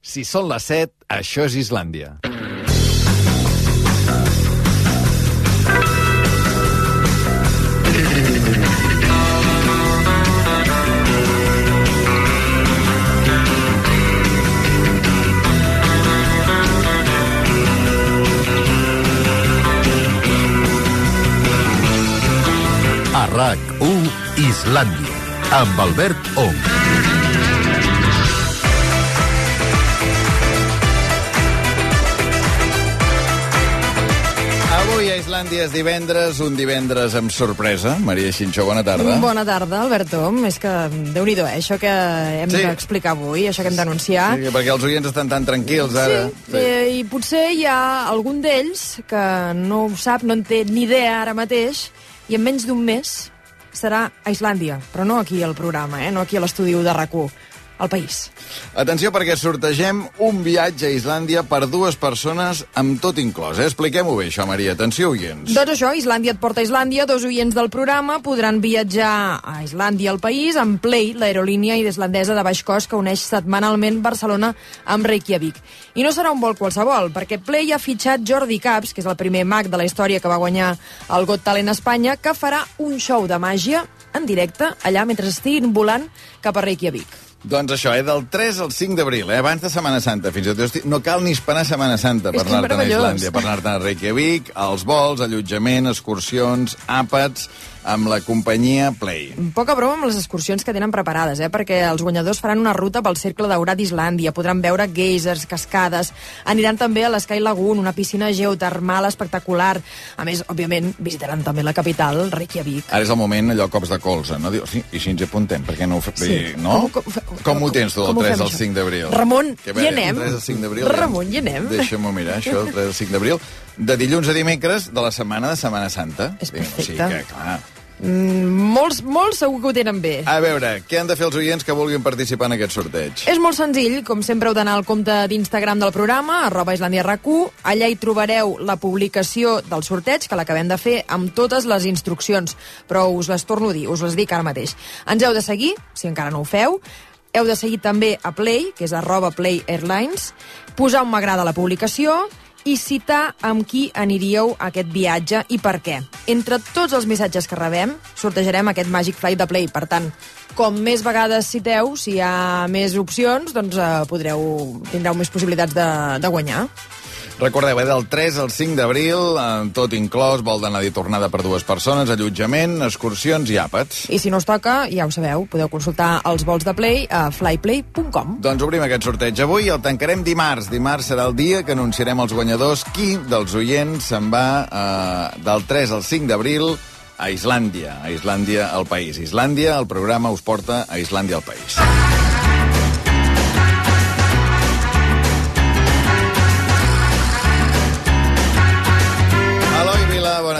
Si són les 7, això és Islàndia. A RAC1 Islàndia, amb Albert Ong. Avui a Islàndia és divendres, un divendres amb sorpresa. Maria Xinxó, bona tarda. Bona tarda, Alberto. És que, déu nhi eh, això que hem Sí. d'explicar avui, això que hem d'anunciar. Sí, perquè els oients estan tan tranquils ara. Sí, eh, i potser hi ha algun d'ells que no ho sap, no en té ni idea ara mateix, i en menys d'un mes serà a Islàndia, però no aquí al programa, eh? no aquí a l'estudi de rac al país. Atenció perquè sortegem un viatge a Islàndia per dues persones amb tot inclòs. Eh? Expliquem-ho bé, això, Maria. Atenció, oients. Doncs això, Islàndia et porta a Islàndia. Dos oients del programa podran viatjar a Islàndia, al país, amb Play, l'aerolínia islandesa de baix cost que uneix setmanalment Barcelona amb Reykjavik. I no serà un vol qualsevol, perquè Play ha fitxat Jordi Caps, que és el primer mag de la història que va guanyar el Got Talent a Espanya, que farà un show de màgia en directe allà mentre estiguin volant cap a Reykjavik. Doncs això, eh, del 3 al 5 d'abril, eh, abans de Setmana Santa. Fins i tot no cal ni esperar Setmana Santa per anar-te'n a. Islàndia, per anar-te'n a Reykjavik, els vols, allotjament, excursions, àpats, amb la companyia Play. Poca broma amb les excursions que tenen preparades, eh? perquè els guanyadors faran una ruta pel Cercle Daurat d'Islàndia, podran veure geysers, cascades, aniran també a l'Sky Lagoon, una piscina geotermal espectacular. A més, òbviament, visitaran també la capital, Reykjavik. Ara és el moment, allò, cops de colze, no? Diu, sí, i si ens apuntem, perquè no ho fem? Sí. No? Com- com- com ho tens tu, com ho 3 fem, al això? 5 d'abril? Ramon, Que hi anem. 3 al 5 d'abril. Ramon, hi anem. Deixa'm-ho mirar, això, el 3 al 5 d'abril. De dilluns a dimecres de la setmana de Setmana Santa. És Vinga, O sigui perfecte. que, clar... Mm, molts, molts segur que ho tenen bé. A veure, què han de fer els oients que vulguin participar en aquest sorteig? És molt senzill, com sempre heu d'anar al compte d'Instagram del programa, arroba islandiarac1, allà hi trobareu la publicació del sorteig, que l'acabem de fer, amb totes les instruccions, però us les torno a dir, us les dic ara mateix. Ens heu de seguir, si encara no ho feu, heu de seguir també a Play, que és arroba Play Airlines, posar un m'agrada a la publicació i citar amb qui aniríeu a aquest viatge i per què. Entre tots els missatges que rebem, sortejarem aquest Magic Flight de Play. Per tant, com més vegades citeu, si hi ha més opcions, doncs eh, podreu, tindreu més possibilitats de, de guanyar. Recordeu, eh, del 3 al 5 d'abril, amb tot inclòs, vol d'anar i tornada per dues persones, allotjament, excursions i àpats. I si no us toca, ja ho sabeu, podeu consultar els vols de Play a flyplay.com. Doncs obrim aquest sorteig avui, el tancarem dimarts. Dimarts serà el dia que anunciarem els guanyadors. Qui dels oients se'n va eh, del 3 al 5 d'abril a Islàndia. A Islàndia, al país. Islàndia, el programa us porta a Islàndia, al país. Eloi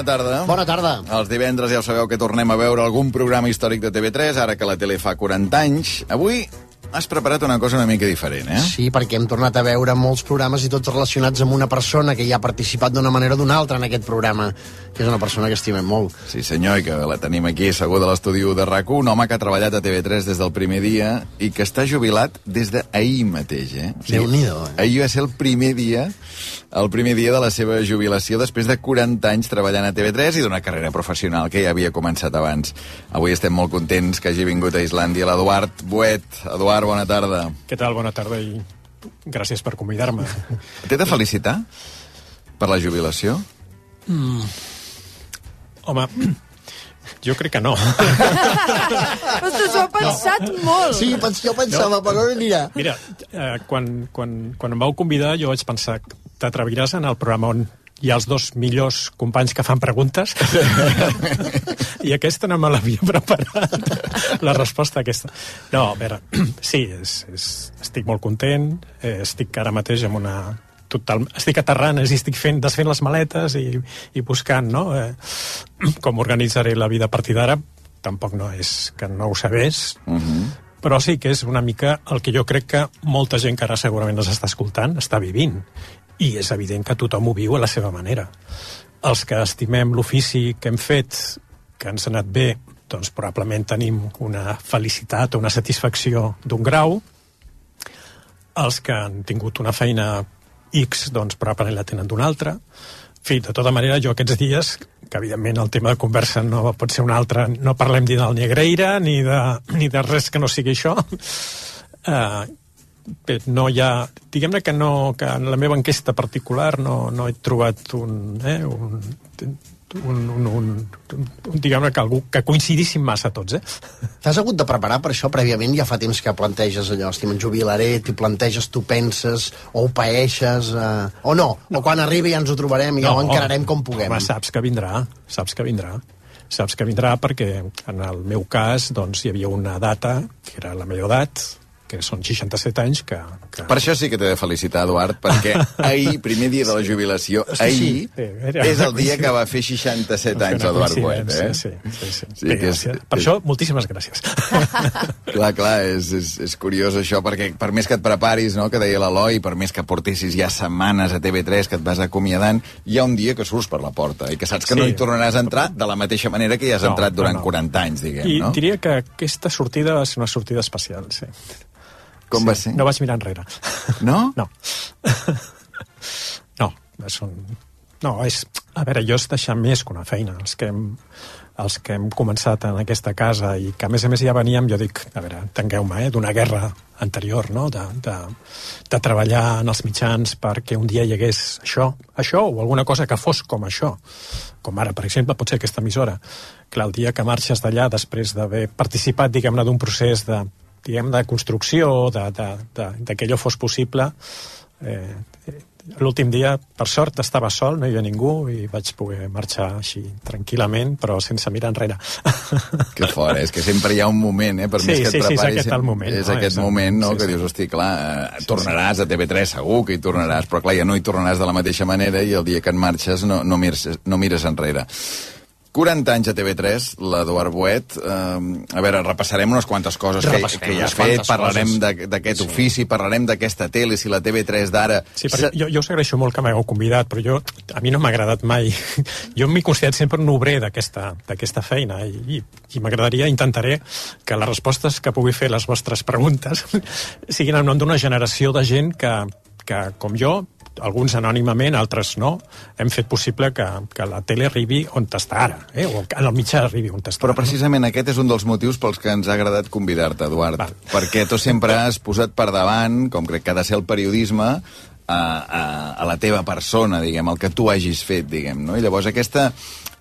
bona tarda. Bona tarda. Els divendres ja ho sabeu que tornem a veure algun programa històric de TV3, ara que la tele fa 40 anys. Avui has preparat una cosa una mica diferent, eh? Sí, perquè hem tornat a veure molts programes i tots relacionats amb una persona que ja ha participat d'una manera o d'una altra en aquest programa, que és una persona que estimem molt. Sí, senyor, i que la tenim aquí asseguda a l'estudi de rac un home que ha treballat a TV3 des del primer dia i que està jubilat des d'ahir mateix, eh? Déu-n'hi-do, eh? Ahir va ser el primer dia, el primer dia de la seva jubilació després de 40 anys treballant a TV3 i d'una carrera professional que ja havia començat abans. Avui estem molt contents que hagi vingut a Islàndia l'Eduard Buet. Eduard, bona tarda. Què tal? Bona tarda i gràcies per convidar-me. T'he de felicitar per la jubilació? Home, jo crec que no. Ostres, ho ha pensat molt! Sí, jo pensava, però mira... Mira, eh, quan, quan, quan em vau convidar jo vaig pensar t'atreviràs en el programa on hi ha els dos millors companys que fan preguntes i aquesta no me l'havia preparat la resposta aquesta no, a veure, sí és, és, estic molt content eh, estic ara mateix amb una total, estic a dir, estic fent, desfent les maletes i, i buscant no? eh, com organitzaré la vida a partir d'ara tampoc no és que no ho sabés Uh -huh. però sí que és una mica el que jo crec que molta gent que ara segurament ens està escoltant està vivint. I és evident que tothom ho viu a la seva manera. Els que estimem l'ofici que hem fet, que ens ha anat bé, doncs probablement tenim una felicitat o una satisfacció d'un grau. els que han tingut una feina X, doncs probablement la tenen d'una altra. En fi, de tota manera, jo aquests dies, que evidentment el tema de conversa no pot ser un altre, no parlem ni del Negreira ni de, ni de res que no sigui això, eh, bé, no hi ha... Diguem-ne que, no, que en la meva enquesta particular no, no he trobat un, eh, un, un, un, un, un diguem-ne que algú que coincidissin massa tots, eh? T'has hagut de preparar per això prèviament? Ja fa temps que planteges allò, hosti, me'n jubilaré, t'hi planteges, tu penses, o ho paeixes, eh, o no, o quan arribi ja ens ho trobarem i ja ho encararem com puguem. Home, saps que vindrà, saps que vindrà saps que vindrà perquè en el meu cas doncs, hi havia una data que era la meva edat que són 67 anys que... que... Per això sí que t'he de felicitar, Eduard, perquè ahir, primer dia de la jubilació, ahir sí, era és el dia que va fer 67 anys Eduard Boet, eh? Sí, sí, sí. sí. Sí, que és- per això, moltíssimes gràcies. Clar, clar, és, és, és curiós això, perquè per més que et preparis, no?, que deia l'Eloi, per més que portessis ja setmanes a TV3, que et vas acomiadant, hi ha un dia que surts per la porta i que saps que Sí. no hi tornaràs a entrar de la mateixa manera que hi has No, entrat durant no, no. 40 anys, diguem, I no? diria que aquesta sortida va ser una sortida especial, sí. Com sí. va ser? No vaig mirar enrere. No? No. no, són... No, és... A veure, jo és deixar més que una feina. Els que hem, els que hem començat en aquesta casa i que a més a més ja veníem, jo dic, a veure, entengueu-me, eh, d'una guerra anterior, no? De, de, de treballar en els mitjans perquè un dia hi hagués això, això o alguna cosa que fos com això. Com ara, per exemple, pot ser aquesta emissora. Clar, el dia que marxes d'allà després d'haver participat, diguem-ne, d'un procés de, diguem, de construcció, allò fos possible, eh, eh, l'últim dia, per sort, estava sol, no hi havia ningú i vaig poder marxar així tranquil·lament, però sense mirar enrere. Que fort, és que sempre hi ha un moment, eh? Per Sí, més que et sí, sí, és preparis... aquest el moment, És no? aquest És moment, no?, sí, que sí. dius, hosti, clar, eh, tornaràs a TV3, segur que hi tornaràs, però clar, ja no hi tornaràs de la mateixa manera i el dia que en marxes no, no, mires, no mires enrere. 40 anys a TV3, l'Eduard Boet. Eh, a veure, repassarem unes quantes coses que, Repassarem que ja ha fet, parlarem d'aquest ofici, parlarem d'aquesta tele, si la TV3 d'ara... Sí, perquè jo, jo us agraeixo molt que m'hagueu convidat, però jo, a mi no m'ha agradat mai. Jo m'he considerat sempre un obrer d'aquesta feina i, i, i m'agradaria, intentaré que les respostes que pugui fer les vostres preguntes siguin en nom d'una generació de gent que, que, com jo, alguns anònimament, altres no, hem fet possible que, que la tele arribi on està ara, eh? o que el mitjà arribi on està Però precisament aquest és un dels motius pels que ens ha agradat convidar-te, Eduard. Val. Perquè tu sempre has posat per davant, com crec que ha de ser el periodisme, a, a, a la teva persona, diguem, el que tu hagis fet, diguem, no? I llavors aquesta,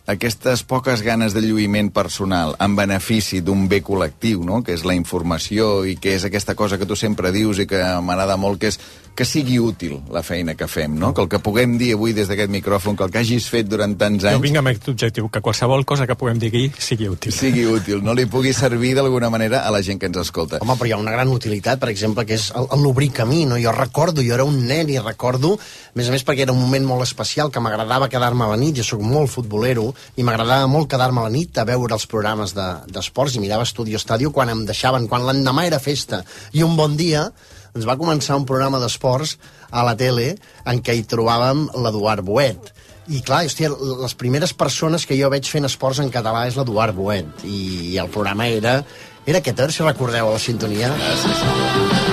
aquestes poques ganes de lluïment personal en benefici d'un bé col·lectiu, no? que és la informació i que és aquesta cosa que tu sempre dius i que m'agrada molt, que és que sigui útil la feina que fem, no? que el que puguem dir avui des d'aquest micròfon, que el que hagis fet durant tants Jo anys vinc amb aquest objectiu, que qualsevol cosa que puguem dir aquí sigui útil. sigui útil, no li pugui servir d'alguna manera a la gent que ens escolta. Home, però hi ha una gran utilitat, per exemple, que és l'obrir camí, no? Jo recordo, jo era un nen i recordo, a més a més perquè era un moment molt especial, que m'agradava quedar-me a la nit, jo sóc molt futbolero, i m'agradava molt quedar-me a la nit a veure els programes de- d'esports, de, i mirava Estudio Estadio quan em deixaven, quan l'endemà era festa, i un bon dia ens va començar un programa d'esports a la tele en què hi trobàvem l'Eduard Boet. I clar, hòstia, les primeres persones que jo veig fent esports en català és l'Eduard Boet. I, el programa era, era aquest, a veure si recordeu la sintonia. A mi m'haureu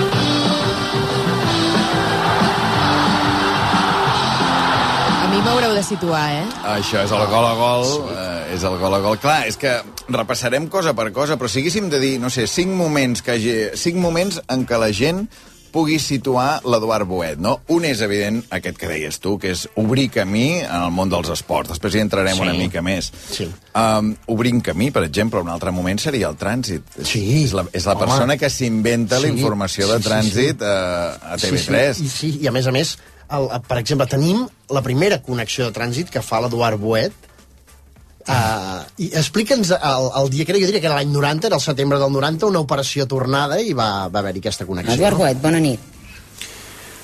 de situar, eh? Això és el gol a gol, eh, és el gol a gol. Clar, és que repassarem cosa per cosa, però si haguéssim de dir, no sé, cinc moments, que hagi, cinc moments en què la gent pugui situar l'Eduard Boet, no? Un és evident, aquest que deies tu, que és obrir camí en el món dels esports. Després hi entrarem Sí. una mica més. Sí. Um, obrint camí, per exemple, un altre moment seria el trànsit. Sí. És la, és la Home. persona que s'inventa la Sí. informació de Sí, sí, trànsit a, a TV3. Sí, sí, i, sí, i a més a més, el, per exemple, tenim la primera connexió de trànsit que fa l'Eduard Boet, Uh, i explica'ns el, el dia que era, jo diria que era l'any 90, era el setembre del 90, una operació tornada i va, va haver-hi aquesta connexió. Eduard Boet, bona nit.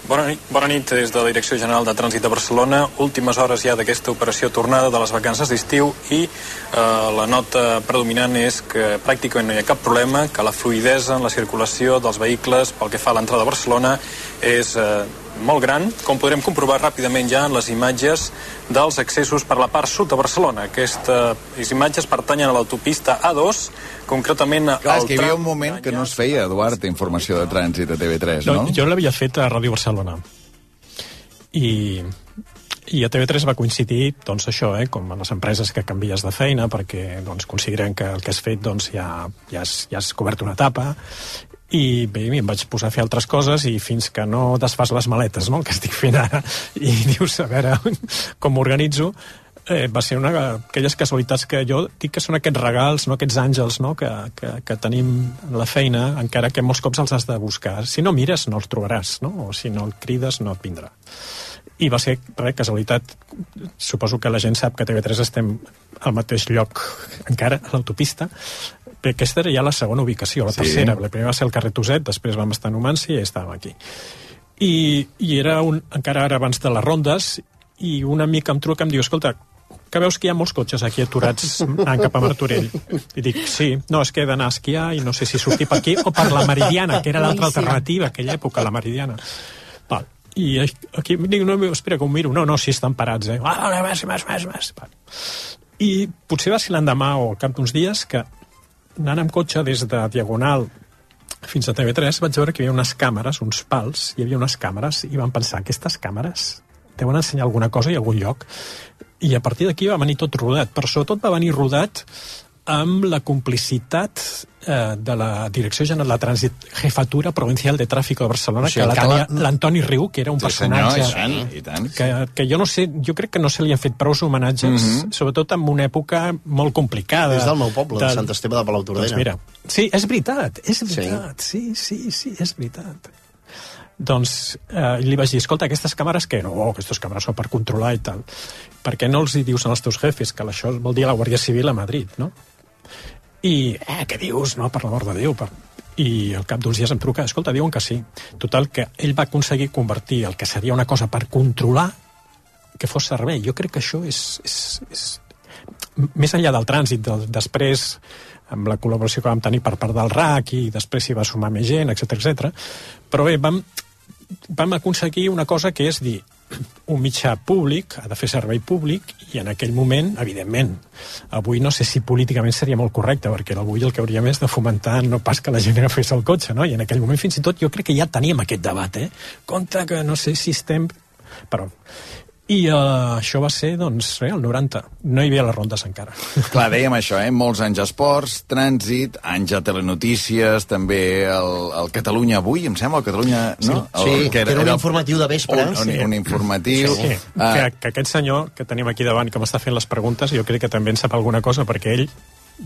Bona nit, bona nit des de la Direcció General de Trànsit de Barcelona. Últimes hores ja d'aquesta operació tornada de les vacances d'estiu i eh, la nota predominant és que pràcticament no hi ha cap problema, que la fluidesa en la circulació dels vehicles pel que fa a l'entrada a Barcelona és eh, molt gran, com podrem comprovar ràpidament ja en les imatges dels accessos per la part sud de Barcelona. Aquestes imatges pertanyen a l'autopista A2, concretament Clar, al és que hi havia un moment que no es feia, Eduard, informació de trànsit a TV3, No, no? jo l'havia fet a Ràdio Barcelona. I, i a TV3 va coincidir, doncs, això, eh, com a les empreses que canvies de feina perquè doncs, consideren que el que has fet doncs, ja, ja, has, ja has cobert una etapa i bé, em vaig posar a fer altres coses i fins que no desfas les maletes, no?, el que estic fent ara, i dius, a veure, com m'organitzo, eh, va ser una aquelles casualitats que jo dic que són aquests regals, no aquests àngels no? que, que, que tenim en la feina, encara que molts cops els has de buscar. Si no mires, no els trobaràs, no? o si no el crides, no et vindrà. I va ser, res, casualitat, suposo que la gent sap que a TV3 estem al mateix lloc encara, a l'autopista, aquesta era ja la segona ubicació, la Sí. tercera. La primera va ser el carrer Toset, després vam estar a Numanci i estàvem aquí. I, i era un, encara ara abans de les rondes i un amic em truca i em diu escolta, que veus que hi ha molts cotxes aquí aturats anant cap a Martorell. I dic, sí, no, és que he d'anar a esquiar i no sé si sortir per aquí o per la Meridiana, que era l'altra alternativa, aquella època, la Meridiana. Val. I aquí em dic, no, espera que ho miro. No, no, sí, estan parats, eh? Ah, vale, més, més, més, més. I potser va ser l'endemà o al cap d'uns dies que anant amb cotxe des de Diagonal fins a TV3 vaig veure que hi havia unes càmeres, uns pals, hi havia unes càmeres i vam pensar, aquestes càmeres deuen ensenyar alguna cosa i algun lloc. I a partir d'aquí va venir tot rodat, però sobretot va venir rodat amb la complicitat eh, de la Direcció General de Trànsit Jefatura Provincial de Tràfico de Barcelona, O sigui, que la tenia l'Antoni Riu, que era un Sí, senyor, personatge i tant, i tant. que, que jo no sé, jo crec que no se li han fet prou homenatges, mm. -hmm. sobretot en una època molt complicada. És del meu poble, de Sant Esteve de Palautordera. Doncs mira, sí, és veritat, és veritat, sí, sí, sí, és veritat. Doncs eh, li vaig dir, escolta, aquestes càmeres què? No, aquestes càmeres són per controlar i tal. Per què no els hi dius als teus jefes que això vol dir la Guàrdia Civil a Madrid, no? I, eh, què dius? No, per l'amor de Déu. Per... I al cap d'uns dies em truca, escolta, diuen que sí. Total, que ell va aconseguir convertir el que seria una cosa per controlar que fos servei. Jo crec que això és... és, és més enllà del trànsit, del, després amb la col·laboració que vam tenir per part del RAC i després s'hi va sumar més gent, etc etc. Però bé, vam, vam aconseguir una cosa que és dir un mitjà públic ha de fer servei públic i en aquell moment, evidentment, avui no sé si políticament seria molt correcte, perquè avui el que hauríem és de fomentar no pas que la gent agafés el cotxe, no? I en aquell moment fins i tot jo crec que ja teníem aquest debat, eh? Compte que no sé si estem... Però... I uh, això va ser, doncs, eh, el 90. No hi havia les rondes encara. Clar, dèiem això, eh? Molts anys a esports, trànsit, anys a telenotícies, també el, el Catalunya Avui, em sembla, el Catalunya... No? Sí, el, que era un informatiu de vespre. Un, un, Sí. un informatiu. Sí, Ah, que, que aquest senyor que tenim aquí davant, que m'està fent les preguntes, jo crec que també en sap alguna cosa, perquè ell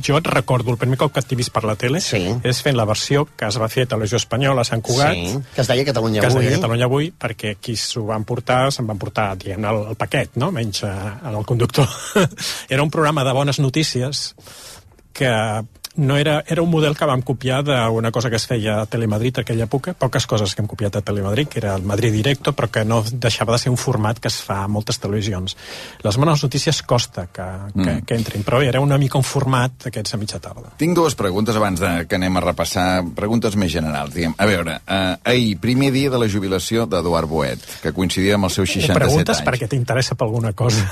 jo et recordo, el primer cop que t'he vist per la tele Sí. és fent la versió que es va fer a Televisió Espanyola a Sant Cugat, Sí, que es deia Catalunya que es Avui. deia Catalunya Avui, perquè qui s'ho van portar, se'n van portar, diguem el, el paquet, no? menys eh, el conductor. era un programa de bones notícies que no era, era un model que vam copiar d'una cosa que es feia a Telemadrid a aquella època, poques coses que hem copiat a Telemadrid, que era el Madrid Directo, però que no deixava de ser un format que es fa a moltes televisions. Les bones notícies costa que, que, Mm. que entrin, però era una mica un format d'aquests a mitja tarda. Tinc dues preguntes abans de que anem a repassar preguntes més generals. Diguem. A veure, eh, ahir, primer dia de la jubilació d'Eduard Boet, que coincidia amb els seus 67 Ho preguntes anys. perquè t'interessa per alguna cosa.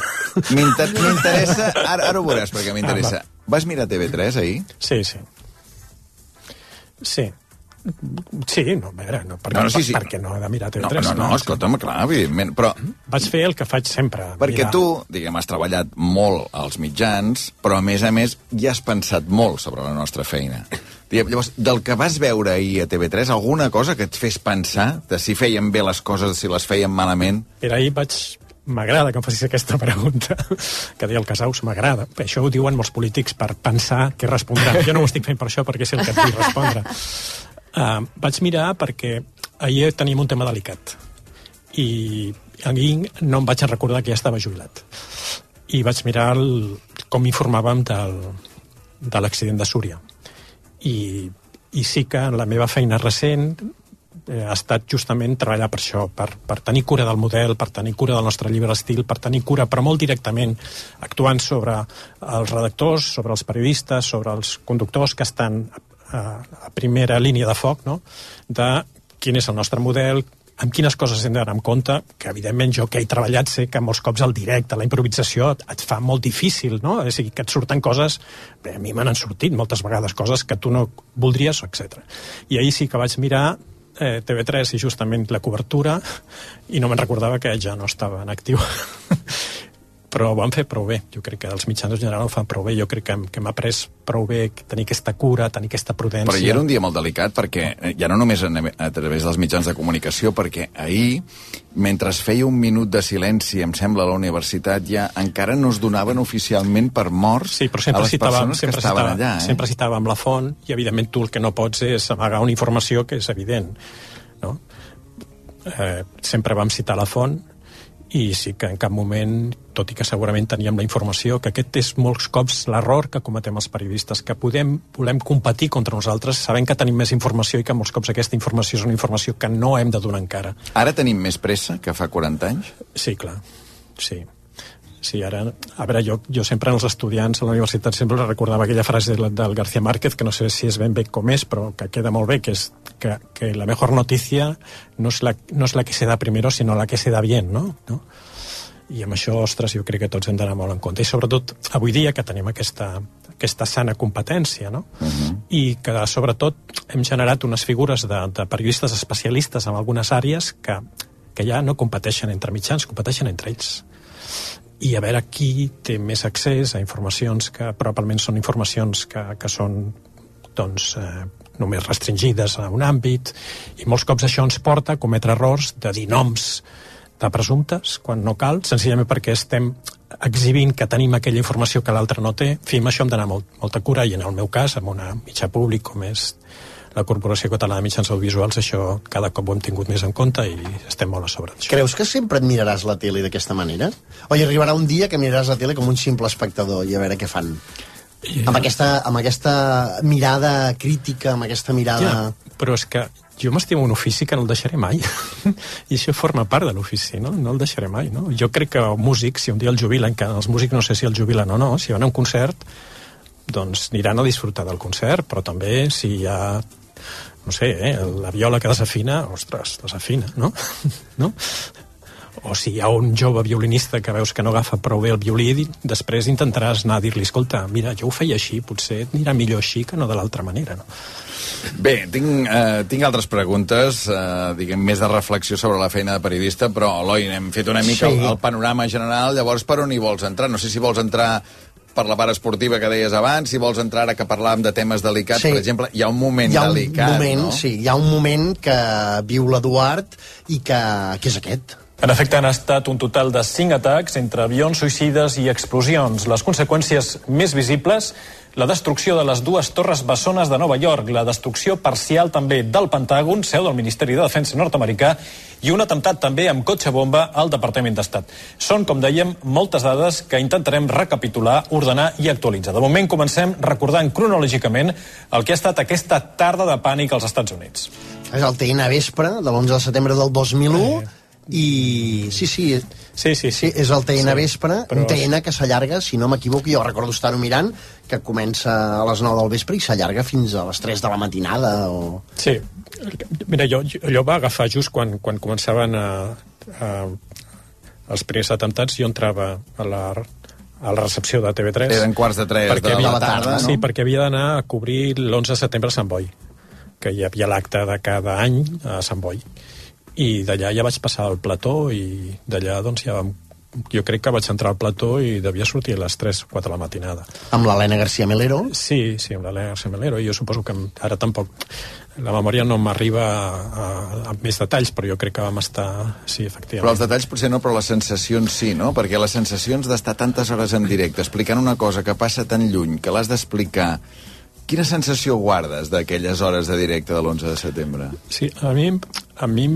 M'inter- M'interessa... Ara, ara ho veuràs perquè m'interessa. Ah, Vas mirar TV3 ahir? Sí, sí. Sí. Sí, no, a veure, no, perquè, No, no, sí, sí. perquè no he de mirar No, TV3. no, no, escolta'm, clar, evidentment. Però Vaig fer el que faig sempre. perquè mirar. tu, diguem, has treballat molt als mitjans, però a més a més ja has pensat molt sobre la nostra feina. Llavors, del que vas veure ahir a TV3, alguna cosa que et fes pensar de si feien bé les coses, si les feien malament? Però ahir vaig... M'agrada que em facis aquesta pregunta, que deia el Casaus, m'agrada. Això ho diuen molts polítics per pensar què respondran. Jo no ho estic fent per això, perquè sé el que et vull respondre. Uh, vaig mirar perquè ahir tenim un tema delicat. I ahir no em vaig recordar que ja estava jubilat. I vaig mirar el, com informàvem del, de l'accident de Súria. I, I sí que en la meva feina recent eh, ha estat justament treballar per això, per, per tenir cura del model, per tenir cura del nostre llibre estil, per tenir cura, però molt directament, actuant sobre els redactors, sobre els periodistes, sobre els conductors que estan a, a primera línia de foc, no?, de quin és el nostre model, amb quines coses hem d'anar en compte, que evidentment jo que he treballat sé que molts cops el directe, la improvisació et, et fa molt difícil, no? És a dir, que et surten coses, bé, a mi m'han sortit moltes vegades coses que tu no voldries, etc. I ahir sí que vaig mirar eh, TV3 i justament la cobertura i no me'n recordava que ja no estava en actiu però ho van fer prou bé. Jo crec que els mitjans en general ho fan prou bé. Jo crec que, que hem après prou bé tenir aquesta cura, tenir aquesta prudència. Però hi era un dia molt delicat perquè, eh, ja no només a través dels mitjans de comunicació, perquè ahir, mentre es feia un minut de silenci, em sembla, a la universitat, ja encara no es donaven oficialment per morts sí, però sempre a les citava, persones sempre que estaven citava, allà. Eh? Sempre citàvem la font i, evidentment, tu el que no pots és amagar una informació que és evident. No? Eh, sempre vam citar la font i sí que en cap moment, tot i que segurament teníem la informació, que aquest és molts cops l'error que cometem els periodistes, que podem, volem competir contra nosaltres sabent que tenim més informació i que molts cops aquesta informació és una informació que no hem de donar encara. Ara tenim més pressa que fa 40 anys? Sí, clar, sí. Sí, ara, a veure, jo, jo sempre als estudiants a la universitat sempre recordava aquella frase del, del García Márquez, que no sé si és ben bé com és, però que queda molt bé, que és que, que la mejor noticia no és la, no és la que se da primero, sinó la que se da bien, no? no? I amb això, ostres, jo crec que tots hem d'anar molt en compte. I sobretot avui dia que tenim aquesta, aquesta sana competència, no? Uh -huh. I que, sobretot, hem generat unes figures de, de periodistes especialistes en algunes àrees que, que ja no competeixen entre mitjans, competeixen entre ells i a veure qui té més accés a informacions que probablement són informacions que, que són doncs, eh, només restringides a un àmbit i molts cops això ens porta a cometre errors de dir noms de presumptes quan no cal, senzillament perquè estem exhibint que tenim aquella informació que l'altre no té. En fi, amb això hem d'anar molt, molta cura i en el meu cas, amb una mitjà públic com és la Corporació Catalana de Mitjans Audiovisuals, això cada cop ho hem tingut més en compte i estem molt a sobre d'això. Creus que sempre et miraràs la tele d'aquesta manera? O hi arribarà un dia que miraràs la tele com un simple espectador i a veure què fan? Yeah. Amb, aquesta, amb aquesta mirada crítica, amb aquesta mirada... Ja, però és que jo m'estimo un ofici que no el deixaré mai i això forma part de l'ofici no? no el deixaré mai no? jo crec que el músic, si un dia el jubilen que els músics no sé si el jubilen o no si van a un concert doncs aniran a disfrutar del concert però també si hi ha no sé, eh, la viola que desafina, ostres, desafina, no? no? O si hi ha un jove violinista que veus que no agafa prou bé el violí, després intentaràs anar a dir-li, escolta, mira, jo ho feia així, potser anirà millor així que no de l'altra manera, no? Bé, tinc, eh, tinc altres preguntes, eh, diguem, més de reflexió sobre la feina de periodista, però, Eloi, hem fet una mica sí. el, el panorama general, llavors per on hi vols entrar? No sé si vols entrar per la part esportiva que deies abans, si vols entrar ara que parlàvem de temes delicats, sí. per exemple, hi ha un moment hi ha un delicat, moment, no? Sí, hi ha un moment que viu l'Eduard i que, que és aquest. En efecte, han estat un total de 5 atacs entre avions suïcides i explosions. Les conseqüències més visibles la destrucció de les dues torres bessones de Nova York, la destrucció parcial també del Pentàgon, seu del Ministeri de Defensa nord-americà, i un atemptat també amb cotxe bomba al Departament d'Estat. Són, com dèiem, moltes dades que intentarem recapitular, ordenar i actualitzar. De moment comencem recordant cronològicament el que ha estat aquesta tarda de pànic als Estats Units. És el TN vespre de l'11 de setembre del 2001 eh. I... Sí, sí, Sí, sí, Sí, és el TN Sí, vespre, però- un TN que s'allarga, si no m'equivoco, jo recordo estar-ho mirant, que comença a les 9 del vespre i s'allarga fins a les 3 de la matinada. O... Sí, mira, jo, jo, allò va agafar just quan, quan començaven a, a, els primers atemptats, jo entrava a la, a la recepció de TV3. Eren quarts de tres perquè de havia, la tarda, no? Sí, perquè havia d'anar a cobrir l'11 de setembre a Sant Boi, que hi havia l'acte de cada any a Sant Boi. I d'allà ja vaig passar al plató i d'allà doncs ja vam jo crec que vaig entrar al plató i devia sortir a les 3 o 4 de la matinada. Amb l'Helena García Melero. Sí, sí, amb l'Helena García Melero. I jo suposo que ara tampoc... La memòria no m'arriba a, a, a més detalls, però jo crec que vam estar... Sí, Però efectivament. els detalls potser no, però les sensacions sí, no? Perquè les sensacions d'estar tantes hores en directe explicant una cosa que passa tan lluny, que l'has d'explicar... Quina sensació guardes d'aquelles hores de directe de l'11 de setembre? Sí, a mi, a mi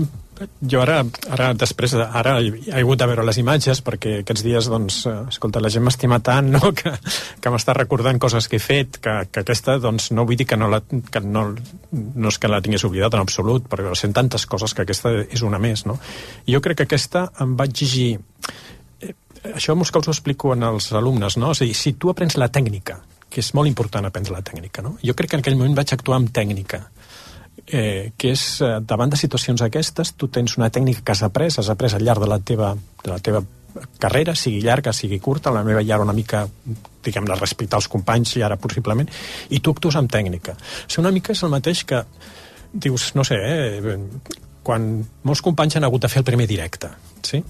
jo ara, ara després, de- ara he hagut de veure les imatges perquè aquests dies, doncs, eh, escolta, la gent m'estima tant, no?, que, que m'està recordant coses que he fet, que, que aquesta, doncs, no vull dir que no, la, que no, no és que la tingués oblidat en absolut, perquè sent tantes coses que aquesta és una més, no? I jo crec que aquesta em va exigir eh, això molts cops ho explico en els alumnes, no? A dir, si tu aprens la tècnica, que és molt important aprendre la tècnica, no? Jo crec que en aquell moment vaig actuar amb tècnica. Eh, que és, eh, davant de situacions aquestes, tu tens una tècnica que has après, has après al llarg de la teva, de la teva carrera, sigui llarga, sigui curta, la meva ja una mica, diguem la respectar els companys, i ara possiblement, i tu actues amb tècnica. O sigui, una mica és el mateix que dius, no sé, eh, quan molts companys han hagut de fer el primer directe, sí?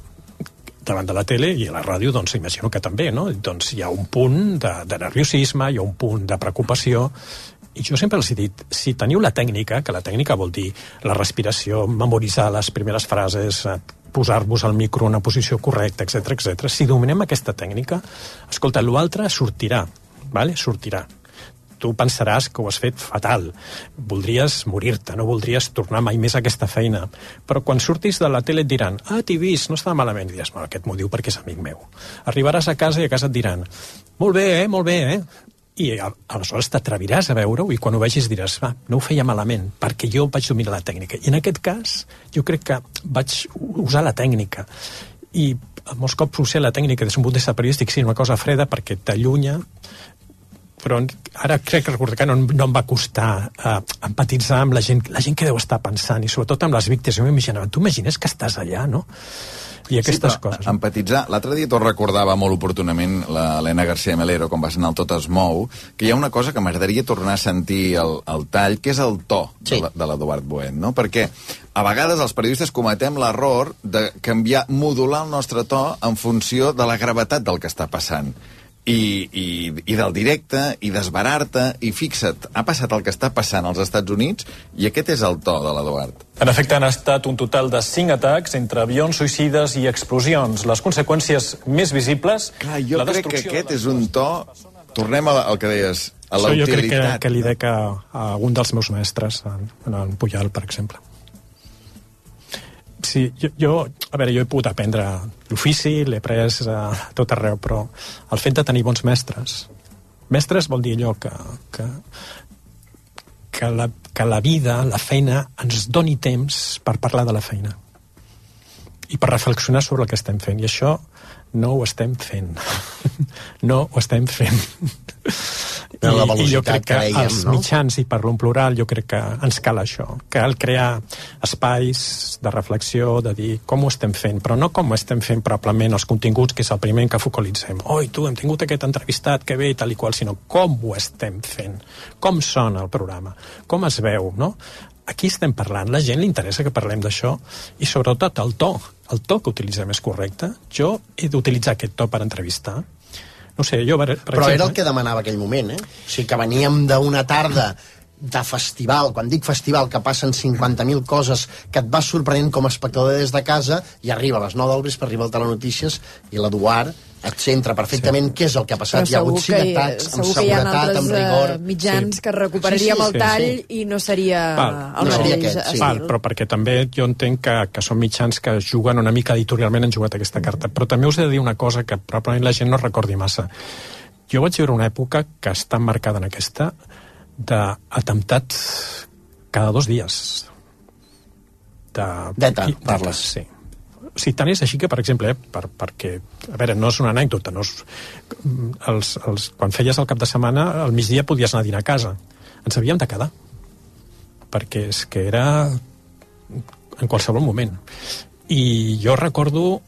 davant de la tele i a la ràdio, doncs imagino que també, no? Doncs hi ha un punt de, de nerviosisme, hi ha un punt de preocupació, i jo sempre els he dit, si teniu la tècnica, que la tècnica vol dir la respiració, memoritzar les primeres frases, eh, posar-vos al micro en una posició correcta, etc etc. si dominem aquesta tècnica, escolta, l'altre sortirà, vale? sortirà tu pensaràs que ho has fet fatal. Voldries morir-te, no voldries tornar mai més a aquesta feina. Però quan surtis de la tele et diran ah, t'he vist, no estava malament. I diràs, bueno, aquest m'ho diu perquè és amic meu. Arribaràs a casa i a casa et diran molt bé, eh, molt bé, eh? I aleshores t'atreviràs a veure-ho i quan ho vegis diràs, va, no ho feia malament perquè jo vaig dominar la tècnica i en aquest cas jo crec que vaig usar la tècnica i molts cops usar la tècnica des d'un punt de vista periodístic sí, una cosa freda perquè t'allunya però ara crec que recordar que no, no em va costar uh, empatitzar amb la gent, la gent que deu estar pensant, i sobretot amb les víctimes. Jo m'imaginava, tu imagines que estàs allà, no? I aquestes sí, coses. Empatitzar. L'altre dia t'ho recordava molt oportunament l'Helena García Melero, quan vas anar al Tot es mou, que hi ha una cosa que m'agradaria tornar a sentir el, el tall, que és el to sí. de l'Eduard Boet, no? Perquè a vegades els periodistes cometem l'error de canviar, modular el nostre to en funció de la gravetat del que està passant i, i, i del directe, i desbarar-te, i fixa't, ha passat el que està passant als Estats Units, i aquest és el to de l'Eduard. En efecte, han estat un total de 5 atacs entre avions suïcides i explosions. Les conseqüències més visibles... Clar, jo crec que aquest és un to... Tornem al que deies, a la jo crec que, que li dec a, a un dels meus mestres, en, en Pujal, per exemple. Sí, jo, jo, a veure, jo he pogut aprendre l'ofici, l'he pres a tot arreu, però el fet de tenir bons mestres, mestres vol dir allò que, que, que, la, que la vida, la feina, ens doni temps per parlar de la feina i per reflexionar sobre el que estem fent. I això no ho estem fent. no ho estem fent. I, I jo crec que, que dèiem, els no? mitjans, i parlo en plural, jo crec que ens cal això. Cal crear espais de reflexió, de dir com ho estem fent, però no com ho estem fent probablement els continguts, que és el primer que focalitzem. Oi, tu, hem tingut aquest entrevistat, que bé, tal i qual, sinó com ho estem fent, com sona el programa, com es veu, no? Aquí estem parlant, la gent li interessa que parlem d'això, i sobretot el to, el to que utilitzem és correcte. Jo he d'utilitzar aquest to per entrevistar, no sé, jo, per, per Però exemple... era el que demanava aquell moment, eh? O sigui, que veníem d'una tarda de festival, quan dic festival, que passen 50.000 coses, que et vas sorprenent com a espectador des de casa, i arriba a les 9 del vespre, arriba el Telenotícies, i l'Eduard et centra perfectament sí. què és el que ha passat. Hi ha hagut cinc atacs, amb seguretat, amb rigor... eh, mitjans Sí. que recuperaríem Sí, sí, el tall sí, i no seria Val, el no seria mateix aquest, sí. Val, però perquè també jo entenc que, que són mitjans que juguen una mica editorialment han jugat aquesta carta. Però també us he de dir una cosa que probablement la gent no recordi massa. Jo vaig viure una època que està marcada en aquesta d'atemptats cada dos dies. De... D'ETA, parles. Sí. Sigui, tant és així que, per exemple, eh, per, perquè, a veure, no és una anècdota, no és, els, els, quan feies el cap de setmana, al migdia podies anar a dinar a casa. Ens havíem de quedar, perquè és que era en qualsevol moment. I jo recordo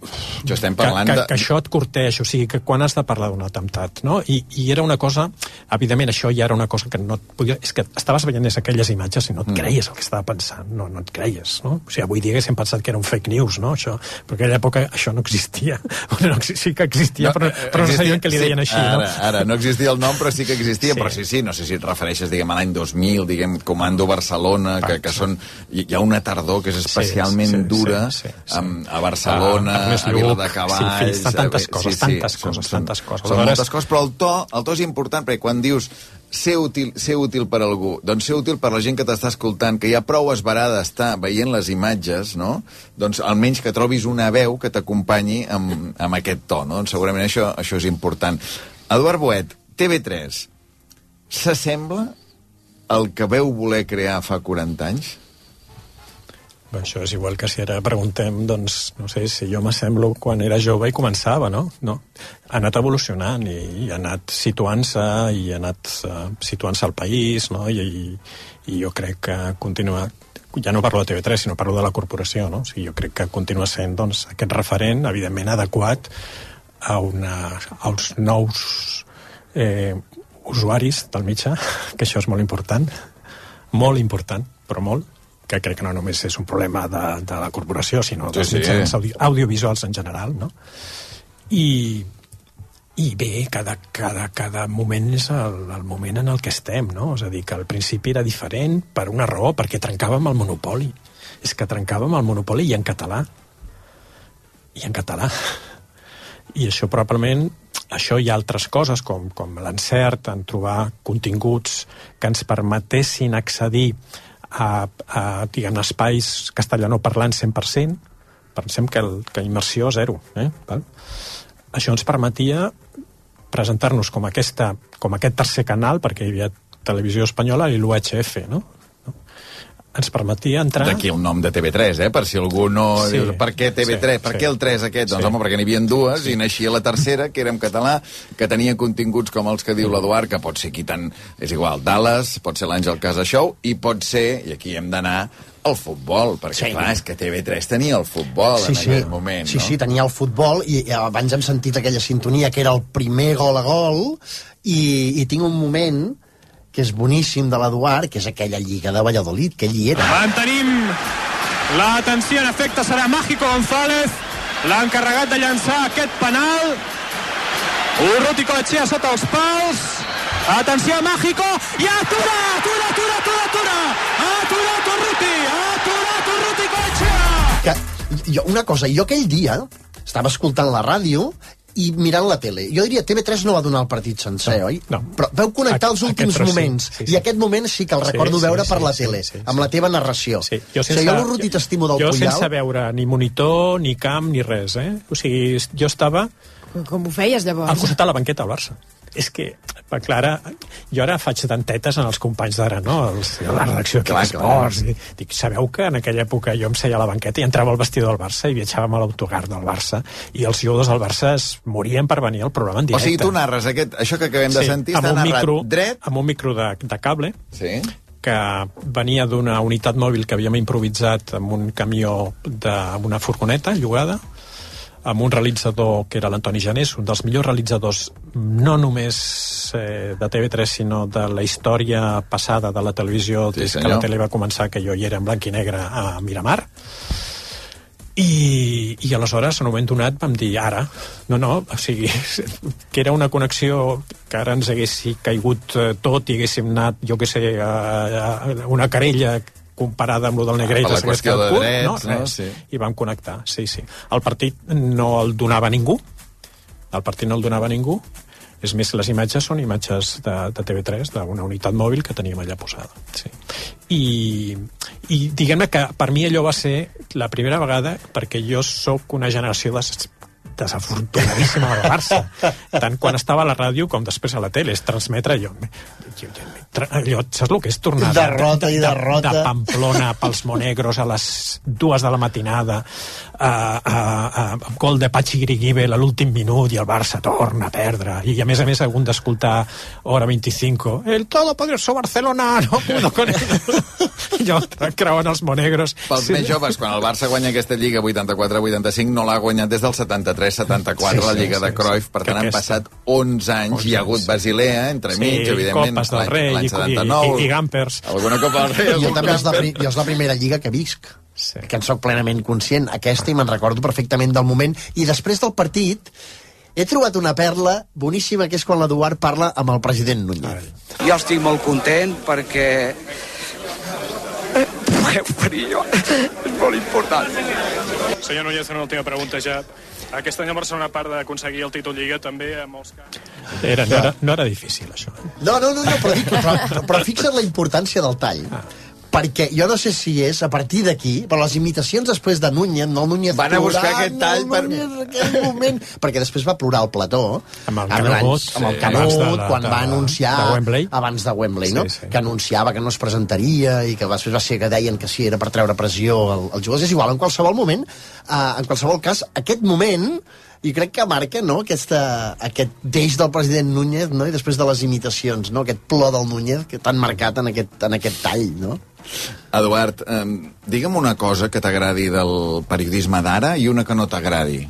Jo estem que, parlant que, de- que això et corteix, o sigui, que quan has de parlar d'un atemptat, no? I, I era una cosa, evidentment això ja era una cosa que no et podia... És que estaves veient aquelles imatges i no et Mm. creies el que estava pensant, no, no et creies, no? O sigui, avui dia haguéssim pensat que era un fake news, no? Això, però en aquella època això no existia. Bueno, no, sí que existia, no, però, eh, però no existia- sabien que li deien així, ara, no? Ara, no existia el nom, però sí que existia. Sí. Però sí, sí, no sé si et refereixes, diguem, a l'any 2000, diguem, Comando Barcelona, que, que són... Hi ha una tardor que és especialment sí, sí, dura sí, sí. Amb- a Barcelona, Ah, Ernest a Vila de Cavalls... sí, fins, a- tantes coses, tantes coses, són, tantes coses. Són Aleshores- moltes coses, però el to, el to és important, perquè quan dius ser útil, ser útil per algú, doncs ser útil per la gent que t'està escoltant, que ja prou esbarada està veient les imatges, no? Doncs almenys que trobis una veu que t'acompanyi amb, amb aquest to, no? Doncs segurament això, això és important. Eduard Boet, TV3, s'assembla al que veu voler crear fa 40 anys? Això és igual que si ara preguntem, doncs, no sé, si jo m'assemblo quan era jove i començava, no? No. Ha anat evolucionant i, i ha anat situant-se i ha anat uh, situant-se al país, no? I, i, I jo crec que continua ja no parlo de TV3, sinó parlo de la corporació, no? O sigui, jo crec que continua sent doncs, aquest referent, evidentment adequat a una, als nous eh, usuaris del mitjà, que això és molt important, molt important, però molt, que crec que no només és un problema de, de la corporació, sinó Sí, dels sí. mitjans audio, audiovisuals en general, no? I, i bé, cada, cada, cada moment és el, el moment en el que estem, no? És a dir, que al principi era diferent per una raó, perquè trencàvem el monopoli. És que trencàvem el monopoli i en català. I en català. I això probablement, això i altres coses, com, com l'encert en trobar continguts que ens permetessin accedir a, a diguem, espais castellanoparlants 100%, pensem que, el, que immersió zero. Eh? Val? Això ens permetia presentar-nos com, aquesta, com aquest tercer canal, perquè hi havia televisió espanyola i l'UHF, no? Ens permetia entrar... D'aquí el nom de TV3, eh? Per si algú no... Sí, diu, per què TV3? sí, per sí. què el 3 aquest? Doncs Sí. home, perquè n'hi havia dues i naixia la tercera, que era en català, que tenia continguts com els que diu l'Eduard, que pot ser aquí tant... És igual, Dallas, pot ser l'Àngel Casa Show, i pot ser, i aquí hem d'anar, el futbol, perquè Sí. clar, és que TV3 tenia el futbol en aquell moment, sí, no? sí, tenia el futbol i i abans hem sentit aquella sintonia que era el primer gol a gol i, i tinc un moment que és boníssim de l'Eduard, que és aquella lliga de Valladolid, que hi era. Mantenim l'atenció, en efecte serà Mágico González, l'ha encarregat de llançar aquest penal. Urruti Coetxea sota els pals. Atenció a Mágico i atura, atura, atura, atura, atura. Ha aturat Urruti, ha aturat Urruti Coetxea. Que, jo, una cosa, jo aquell dia estava escoltant la ràdio i mirant la tele. Jo diria TV3 no va donar el partit sencer, No, oi? no. Però veu connectar els últims tros sí, moments. sí, sí. I aquest moment sí que el recordo sí, veure sí, per la tele, sí, sí. amb la teva narració. Sí, jo o sense, sigui, jo l'Urruti t'estimo del jo Puyal. sense veure ni monitor, ni camp, ni res, eh? O sigui, jo estava Com ho feies, al llavors? costat de la banqueta del Barça. És que, per clara, jo ara faig tantetes en els companys d'ara, no? Els, a la redacció de Clar, Esports. I, dic, sabeu que en aquella època jo em seia a la banqueta i entrava al vestidor del Barça i viatjàvem a l'autogar del Barça i els jugadors del Barça es morien per venir al programa en O directe. sigui, tu narres aquest, això que acabem de sentir, està un narrat micro, dret... amb un micro de, de cable Sí. que venia d'una unitat mòbil que havíem improvisat amb un camió d'una furgoneta llogada amb un realitzador que era l'Antoni Janés, un dels millors realitzadors no només eh, de TV3 sinó de la història passada de la televisió Sí, des que la tele va començar que jo hi era en blanc i negre a Miramar. I, i aleshores en un moment donat vam dir ara, no, no, o sigui que era una connexió que ara ens hagués caigut eh, tot i haguéssim anat, jo que sé a, a una querella comparada amb lo del Negrell per la qüestió de curt, drets, no, no? Sí. i vam connectar, sí, sí el partit no el donava ningú el partit no el donava ningú és més, les imatges són imatges de, de TV3, d'una unitat mòbil que teníem allà posada. Sí. I, i diguem-ne que per mi allò va ser la primera vegada perquè jo sóc una generació des, desafortunadíssima del Barça. Tant quan estava a la ràdio com després a la tele. És transmetre allò... jo- jo- allò saps el que és tornar de- Derrota de, i de, derrota. de Pamplona pels Monegros a les dues de la matinada a, a, a, a gol de Pachi Grigibel a l'últim minut i el Barça torna a perdre i a més a més hagut d'escoltar hora 25 el todopoderoso Barcelona no pudo con él allò creuant els Monegros Pels més joves, quan el Barça guanya aquesta Lliga 84-85, no l'ha guanyat des del 73-74, Sí, la Lliga sí, de Cruyff, per tant han passat 11 anys, 11 hi ha hagut. Basilea, entremig, Sí, evidentment, Copes del l'any- Rei l'any i- i- 79. i- i Gampers. Alguna Copa del Rei, Jo algun també és la, jo és la primera lliga que visc Sí. que en sóc plenament conscient aquesta i me'n recordo perfectament del moment i després del partit he trobat una perla boníssima que és quan l'Eduard parla amb el president Núñez Jo estic molt content perquè eh, pugueu venir jo. És molt important. Senyor Núñez, una última pregunta ja. Aquest any el Barcelona, a part d'aconseguir el títol Lliga, també en molts casos... era, no, era, no era difícil això no, no, no, no però, dic, però, però, però fixa't la importància del tall perquè jo no sé si és a partir d'aquí, però les imitacions després de Núñez, no el Núñez Van a buscar plorant, aquest tall per- Núñez, aquell moment, perquè després va plorar el plató Amb el abans- Canut, amb el sí, Canut, la- quan de- va anunciar de Wembley. abans de Wembley, Sí, no? sí. que anunciava que no es presentaria i que després va ser que deien que sí, era per treure pressió al- als jugadors. És igual, en qualsevol moment, eh, en qualsevol cas, aquest moment i crec que marca no, aquesta, aquest deix del president Núñez no? i després de les imitacions, no? aquest plor del Núñez que tan marcat en aquest, en aquest tall no? Eduard, eh, digue'm una cosa que t'agradi del periodisme d'ara i una que no t'agradi.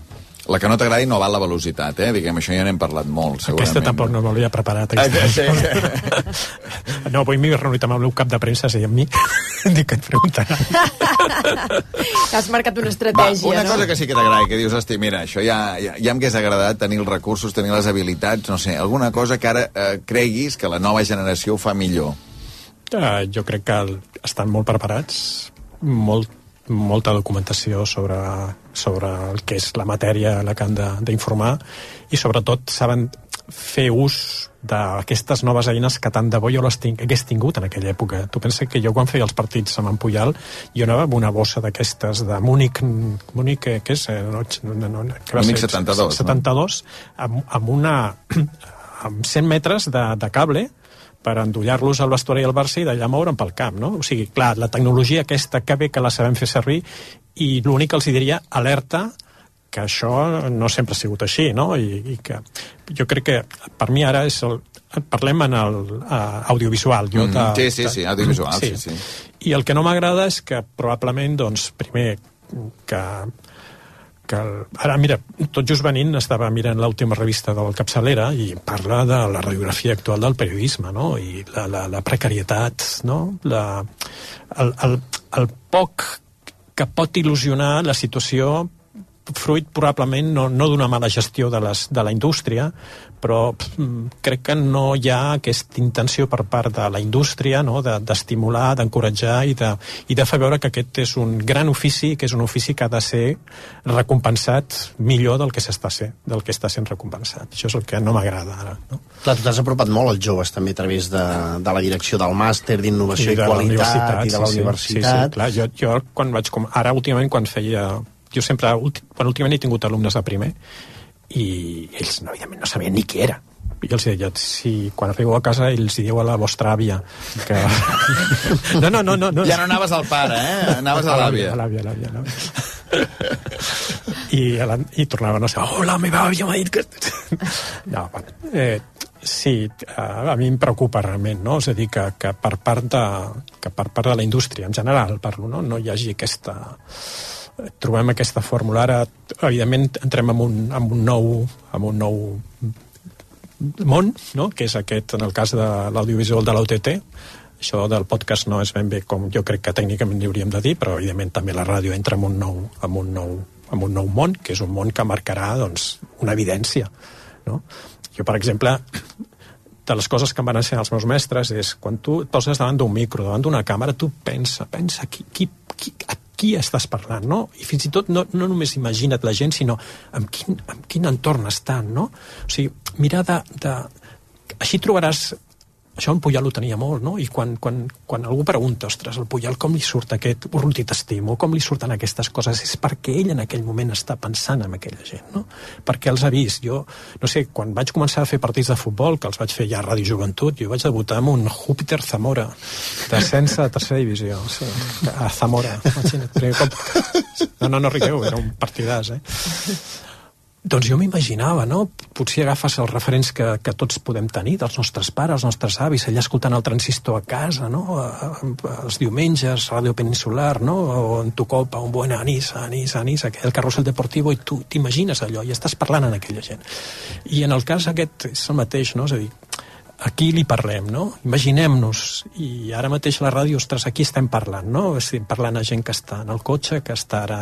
La que no t'agradi no val la velocitat, eh? Diguem, això ja n'hem parlat molt, segurament. Aquesta tampoc no m'havia preparat. Ah, Aquesta. sí. No, avui m'he reunit amb el meu cap de premsa i amb mi. Dic que et preguntaran. Has marcat una Va, estratègia, una no? cosa que sí que t'agrada, que dius, hosti, mira, això ja, ja, ja m'hagués agradat tenir els recursos, tenir les habilitats, no sé, alguna cosa que ara eh, creguis que la nova generació ho fa millor. Uh, jo crec que estan molt preparats, molt, molta documentació sobre, sobre el que és la matèria a la que han d'informar i sobretot saben fer ús d'aquestes noves eines que tant de bo jo les tinc, hagués tingut en aquella època. Tu pensa que jo quan feia els partits amb en Puyal jo anava amb una bossa d'aquestes de Múnich, Múnich, què, què és? Eh, No, no, no, no, que va Múnich ser 72, no? 72, amb, amb una amb 100 metres de, de cable per endollar-los al vestuari del Barça i d'allà moure'n pel camp, no? O sigui, clar, la tecnologia aquesta que bé que la sabem fer servir i l'únic que els diria, alerta, que això no sempre ha sigut així, no? I, i que jo crec que per mi ara és el, parlem en el uh, audiovisual. Jo Mm, sí, sí, sí, audiovisual, sí, sí. I el que no m'agrada és que probablement, doncs, primer, que que el, ara, mira, tot just venint estava mirant l'última revista del Capçalera i parla de la radiografia actual del periodisme, no? I la, la, la precarietat, no? La, el, el, el poc que pot il·lusionar la situació fruit probablement no, no d'una mala gestió de, les, de la indústria, però mm, crec que no hi ha aquesta intenció per part de la indústria no? de- d'estimular, de, d'encoratjar i, de, i de fer veure que aquest és un gran ofici, que és un ofici que ha de ser recompensat millor del que s'està ser, del que està sent recompensat. Això és el que no m'agrada ara. No? Clar, tu t'has apropat molt als joves també a través de, de la direcció del màster d'innovació i, la qualitat i de la sí, universitat. Sí, sí, clar, jo, jo quan vaig... Com, ara, últimament, quan feia... Jo sempre, quan últimament he tingut alumnes de primer i ells, no, evidentment, no sabien ni qui era. I els deia, si quan arribeu a casa ells hi diu a la vostra àvia que... no, no, no, no, no. Ja no anaves al pare, eh? Anaves a l'àvia. A l'àvia, a l'àvia. I, a la, I tornaven a ser, oh, la meva àvia m'ha dit que... no, bueno, eh, sí, a, a mi em preocupa realment, no? És a dir, que, que, per part de, que per part de la indústria, en general, parlo, no? no hi hagi aquesta trobem aquesta fórmula. Ara, evidentment, entrem en un, en un nou, en un nou món, no? que és aquest, en el cas de l'audiovisual de l'OTT, això del podcast no és ben bé com jo crec que tècnicament li hauríem de dir, però evidentment també la ràdio entra en un nou, en un nou, en un nou món, que és un món que marcarà doncs, una evidència. No? Jo, per exemple, de les coses que em van ensenyar els meus mestres és quan tu et poses davant d'un micro, davant d'una càmera, tu pensa, pensa qui, qui, qui, a qui estàs parlant, no? I fins i tot no, no només imagina't la gent, sinó amb quin, amb quin entorn estan, no? O sigui, mirar de... de... Així trobaràs això en Puyal ho tenia molt, no? I quan, quan, quan algú pregunta, ostres, el Puyal com li surt aquest urrutit t'estimo, com li surten aquestes coses, és perquè ell en aquell moment està pensant en aquella gent, no? Perquè els ha vist. Jo, no sé, quan vaig començar a fer partits de futbol, que els vaig fer ja a Ràdio Joventut, jo vaig debutar amb un Júpiter Zamora, descens a tercera divisió, sí, a Zamora, imagina't. primer cop. No, no, no rigueu, era un partidàs, eh? Doncs jo m'imaginava, no? Potser agafes els referents que, que tots podem tenir, dels nostres pares, els nostres avis, allà escoltant el transistor a casa, no? Els diumenges, Ràdio Peninsular, no? O en tu copa, un buen anís, anís, anís, aquell carrusel deportivo, i tu t'imagines allò, i estàs parlant amb aquella gent. I en el cas aquest és el mateix, no? És a dir, a qui li parlem, no? Imaginem-nos, i ara mateix la ràdio, ostres, aquí estem parlant, no? Estem parlant a gent que està en el cotxe, que està ara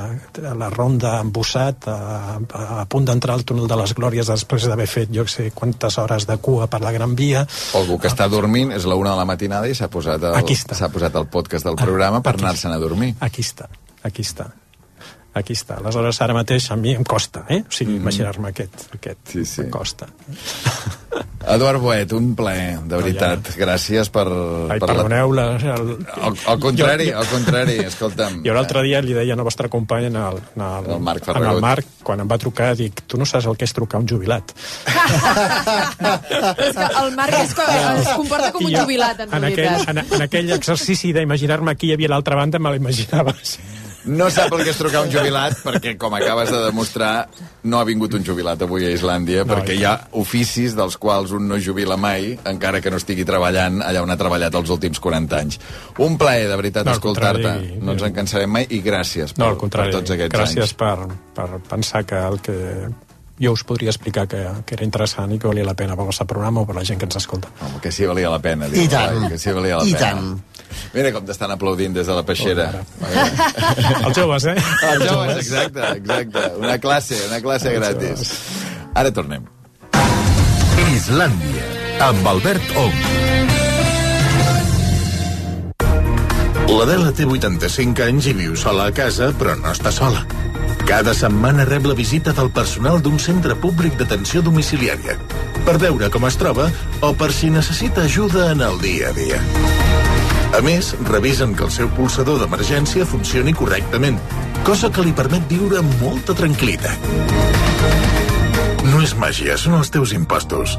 a la ronda embossat, a, a, a punt d'entrar al túnel de les Glòries després d'haver fet, jo sé, quantes hores de cua per la Gran Via. O algú que està dormint, és la una de la matinada i s'ha posat, el, Aquí posat el podcast del programa per Aquí anar-se'n a dormir. Aquí està, aquí està. Aquí està. Aleshores, ara mateix a mi em costa, eh? O sigui, imaginar-me aquest, aquest Sí, sí. em costa. Eduard Boet, un plaer, de veritat. Gràcies per... Ai, per la- perdoneu, la, el, Al, al contrari, Jo- al contrari, escolta'm. Jo l'altre dia li deia a la vostra companya en el, en el, El Marc en el Marc, quan em va trucar, dic, tu no saps el que és trucar un jubilat. És que el Marc es, es comporta com un jubilat, en, en aquell, realitat. en, en aquell exercici d'imaginar-me qui hi havia a l'altra banda, me l'imaginava. No sap el que és trucar un jubilat, perquè, com acabes de demostrar, no ha vingut un jubilat avui a Islàndia, No, perquè i hi ha oficis dels quals un no jubila mai, encara que no estigui treballant allà on ha treballat els últims 40 anys. Un plaer, de veritat, No, escoltar-te. No ens en cansarem mai, i gràcies per, No, al per tots aquests gràcies anys. per, per pensar que el que jo us podria explicar que, que era interessant i que valia la pena pel vostre programa o per la gent que ens escolta. Home, que sí valia la pena. I diu, tant. Que sí valia la I pena. tant. Mira com t'estan aplaudint des de la peixera. Els joves, eh? Els joves, exacte, exacte. Una classe, una classe gratis. Ara tornem. Islàndia, amb Albert Ong. L'Adela té 85 anys i viu sola a casa, però no està sola. Cada setmana rep la visita del personal d'un centre públic d'atenció domiciliària per veure com es troba o per si necessita ajuda en el dia a dia. A més, revisen que el seu pulsador d'emergència funcioni correctament, cosa que li permet viure amb molta tranquil·litat. No és màgia, són els teus impostos.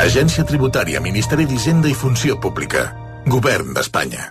Agència Tributària, Ministeri d'Hisenda i Funció Pública. Govern d'Espanya.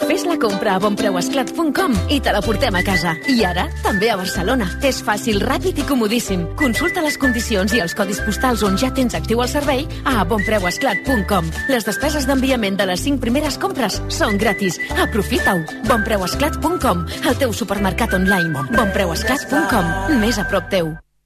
Fes la compra a bonpreuesclat.com i te la portem a casa. I ara, també a Barcelona. És fàcil, ràpid i comodíssim. Consulta les condicions i els codis postals on ja tens actiu el servei a bonpreuesclat.com. Les despeses d'enviament de les 5 primeres compres són gratis. Aprofita-ho. bonpreuesclat.com, el teu supermercat online. bonpreuesclat.com, més a prop teu.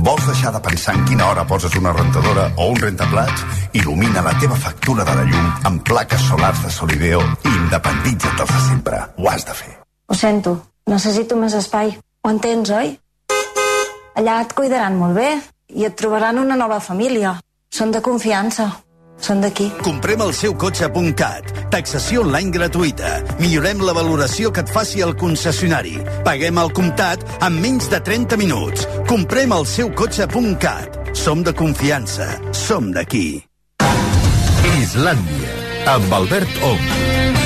Vols deixar de pensar en quina hora poses una rentadora o un rentaplats? Il·lumina la teva factura de la llum amb plaques solars de Solideo i independitza't dels de sempre. Ho has de fer. Ho sento, necessito més espai. Ho entens, oi? Allà et cuidaran molt bé i et trobaran una nova família. Són de confiança. Són d'aquí. Comprem el seu cotxe.cat. Taxació online gratuïta. Millorem la valoració que et faci el concessionari. Paguem el comptat en menys de 30 minuts. Comprem el seu cotxe.cat. Som de confiança. Som d'aquí. Islàndia, amb Albert Ong.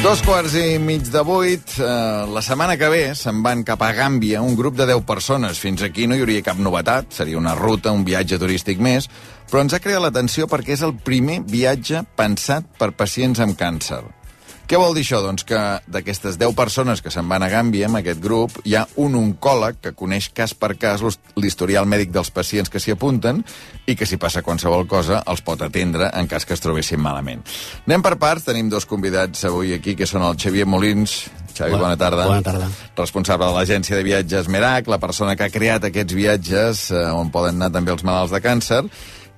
Dos quarts i mig de vuit. Eh, la setmana que ve se'n van cap a Gàmbia un grup de 10 persones. Fins aquí no hi hauria cap novetat. Seria una ruta, un viatge turístic més. Però ens ha creat l'atenció perquè és el primer viatge pensat per pacients amb càncer. Què vol dir això? Doncs que d'aquestes 10 persones que se'n van a Gàmbia, amb aquest grup, hi ha un oncòleg que coneix cas per cas l'his- l'historial mèdic dels pacients que s'hi apunten i que si passa qualsevol cosa els pot atendre en cas que es trobessin malament. Anem per parts, tenim dos convidats avui aquí, que són el Xavier Molins. Xavi, bona, Bona- tarda. bona tarda. Responsable de l'agència de viatges Merac, la persona que ha creat aquests viatges eh, on poden anar també els malalts de càncer,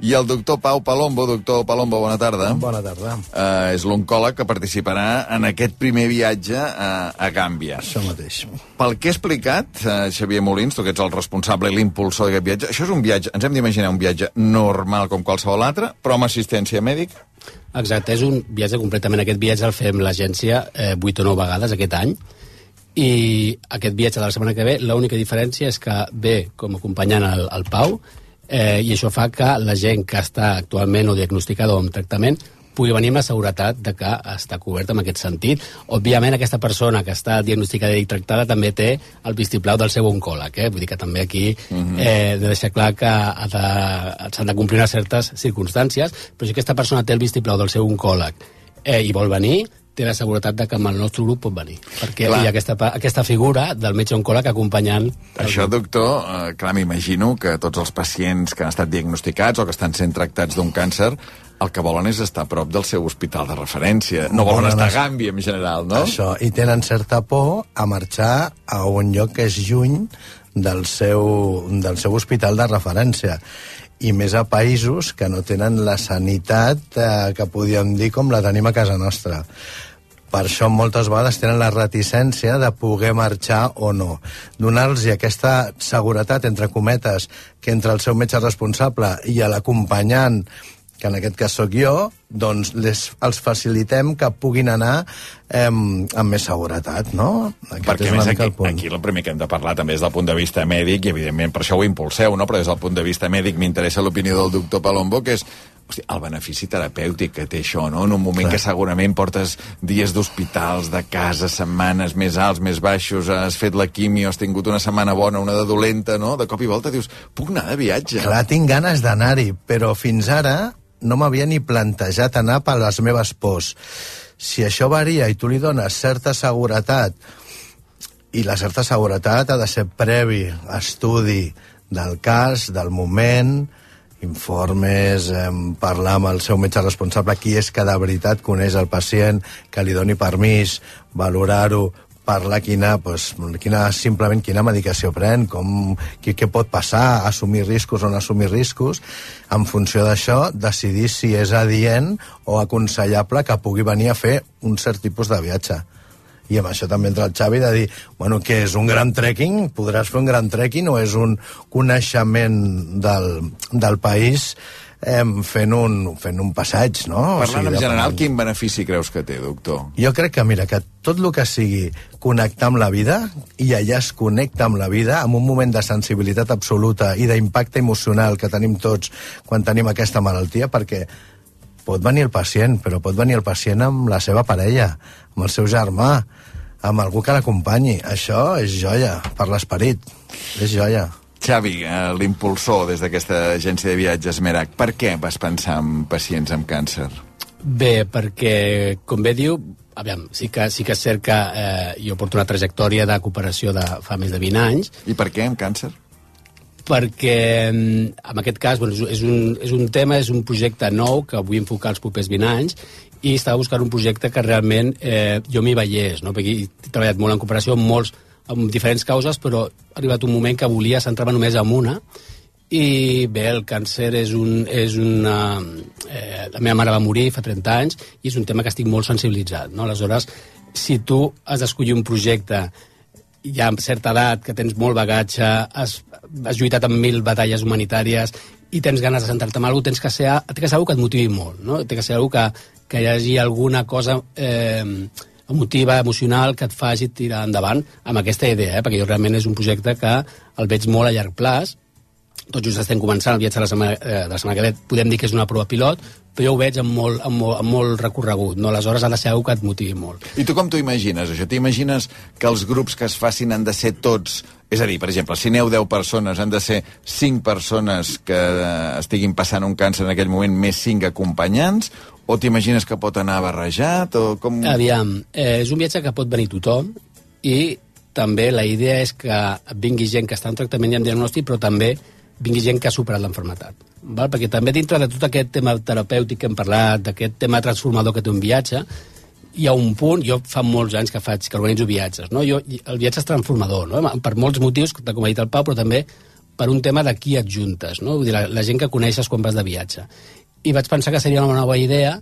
i el doctor Pau Palombo. Doctor Palombo, bona tarda. Bona tarda. Eh, és l'oncòleg que participarà en aquest primer viatge a, a Gàmbia. Això mateix. Pel que he explicat, eh, Xavier Molins, tu que ets el responsable i l'impulsor d'aquest viatge, això és un viatge, ens hem d'imaginar un viatge normal com qualsevol altre, però amb assistència mèdica? Exacte, és un viatge completament. Aquest viatge el fem l'agència eh, 8 o 9 vegades aquest any i aquest viatge de la setmana que ve, l'única diferència és que ve com a acompanyant el, el Pau eh, i això fa que la gent que està actualment o diagnosticada o amb tractament pugui venir amb la seguretat de que està cobert en aquest sentit. Òbviament, aquesta persona que està diagnosticada i tractada també té el vistiplau del seu oncòleg, eh? vull dir que també aquí Mhm. eh, he de deixar clar que ha de- s'han de complir unes certes circumstàncies, però si aquesta persona té el vistiplau del seu oncòleg eh, i vol venir, té la seguretat de que amb el nostre grup pot venir. Perquè Clar. hi ha aquesta, aquesta figura del metge oncòleg acompanyant... Això, grup. doctor, eh, clar, m'imagino que tots els pacients que han estat diagnosticats o que estan sent tractats d'un càncer el que volen és estar a prop del seu hospital de referència. No volen Volen estar a es- Gàmbia, en general, no? Això, i tenen certa por a marxar a un lloc que és lluny del seu, del seu hospital de referència i més a països que no tenen la sanitat eh, que podíem dir com la tenim a casa nostra. Per això moltes vegades tenen la reticència de poder marxar o no. Donar-los aquesta seguretat, entre cometes, que entre el seu metge responsable i l'acompanyant que en aquest cas sóc jo, doncs les, els facilitem que puguin anar eh, amb més seguretat, no? Aquest Perquè, és una més, aquí, el punt. aquí el primer que hem de parlar també és del punt de vista mèdic, i evidentment per això ho impulseu, no? però des del punt de vista mèdic m'interessa l'opinió del doctor Palombo, que és hosti, el benefici terapèutic que té això, no? En un moment Clar. que segurament portes dies d'hospitals, de casa, setmanes més alts, més baixos, has fet la quimio, has tingut una setmana bona, una de dolenta, no? De cop i volta dius, puc anar de viatge? Clar, tinc ganes d'anar-hi, però fins ara no m'havia ni plantejat anar per les meves pors. Si això varia i tu li dones certa seguretat, i la certa seguretat ha de ser previ estudi del cas, del moment, informes, eh, parlar amb el seu metge responsable, qui és que de veritat coneix el pacient, que li doni permís, valorar-ho, parlar quina, pues, quina, simplement quina medicació pren, com, què, què pot passar, assumir riscos o no assumir riscos, en funció d'això, decidir si és adient o aconsellable que pugui venir a fer un cert tipus de viatge. I amb això també entra el Xavi de dir, bueno, què és un gran trekking? Podràs fer un gran trekking o és un coneixement del, del país eh, fent, un, fent un passeig, no? O Parlant en general, quin benefici creus que té, doctor? jo crec que, mira, que tot el que sigui connectar amb la vida, i allà es connecta amb la vida, en un moment de sensibilitat absoluta i d'impacte emocional que tenim tots quan tenim aquesta malaltia, perquè pot venir el pacient, però pot venir el pacient amb la seva parella, amb el seu germà, amb algú que l'acompanyi. Això és joia per l'esperit, és joia. Xavi, eh, l'impulsor des d'aquesta agència de viatges Merac, per què vas pensar en pacients amb càncer? Bé, perquè, com bé diu, aviam, sí que, sí que és cert que eh, jo porto una trajectòria de cooperació de fa més de 20 anys. I per què amb càncer? Perquè, mm, en aquest cas, bueno, és, és, un, és un tema, és un projecte nou que vull enfocar els propers 20 anys i estava buscant un projecte que realment eh, jo m'hi veiés, no? perquè he treballat molt en cooperació amb, molts, amb diferents causes, però ha arribat un moment que volia centrar-me només en una, i bé, el càncer és, un, és una... Eh, la meva mare va morir fa 30 anys i és un tema que estic molt sensibilitzat. No? Aleshores, si tu has d'escollir un projecte ja amb certa edat, que tens molt bagatge, has, has lluitat amb mil batalles humanitàries i tens ganes de centrar-te en alguna cosa, tens que ser, que ser que et motivi molt, no? Té que ser alguna que, que hi hagi alguna cosa eh, emotiva, emocional, que et faci tirar endavant amb aquesta idea, eh? perquè jo realment és un projecte que el veig molt a llarg plaç, tot just estem començant el viatge de la setmana, eh, de la setmana que ve, podem dir que és una prova pilot, però jo ho veig amb molt, amb molt, amb molt recorregut, no? aleshores ha de ser que et motivi molt. I tu com t'ho imagines, això? T'imagines que els grups que es facin han de ser tots... És a dir, per exemple, si aneu 10 persones, han de ser 5 persones que eh, estiguin passant un càncer en aquell moment, més 5 acompanyants? O t'imagines que pot anar barrejat? O com... Aviam, eh, és un viatge que pot venir tothom i també la idea és que vingui gent que està en tractament i en diagnòstic, però també vingui gent que ha superat l'enfermetat. Val? Perquè també dintre de tot aquest tema terapèutic que hem parlat, d'aquest tema transformador que té un viatge, hi ha un punt, jo fa molts anys que faig, que organitzo viatges, no? jo, el viatge és transformador, no? per molts motius, com ha dit el Pau, però també per un tema de qui et juntes, no? Vull dir, la, la gent que coneixes quan vas de viatge. I vaig pensar que seria una nova idea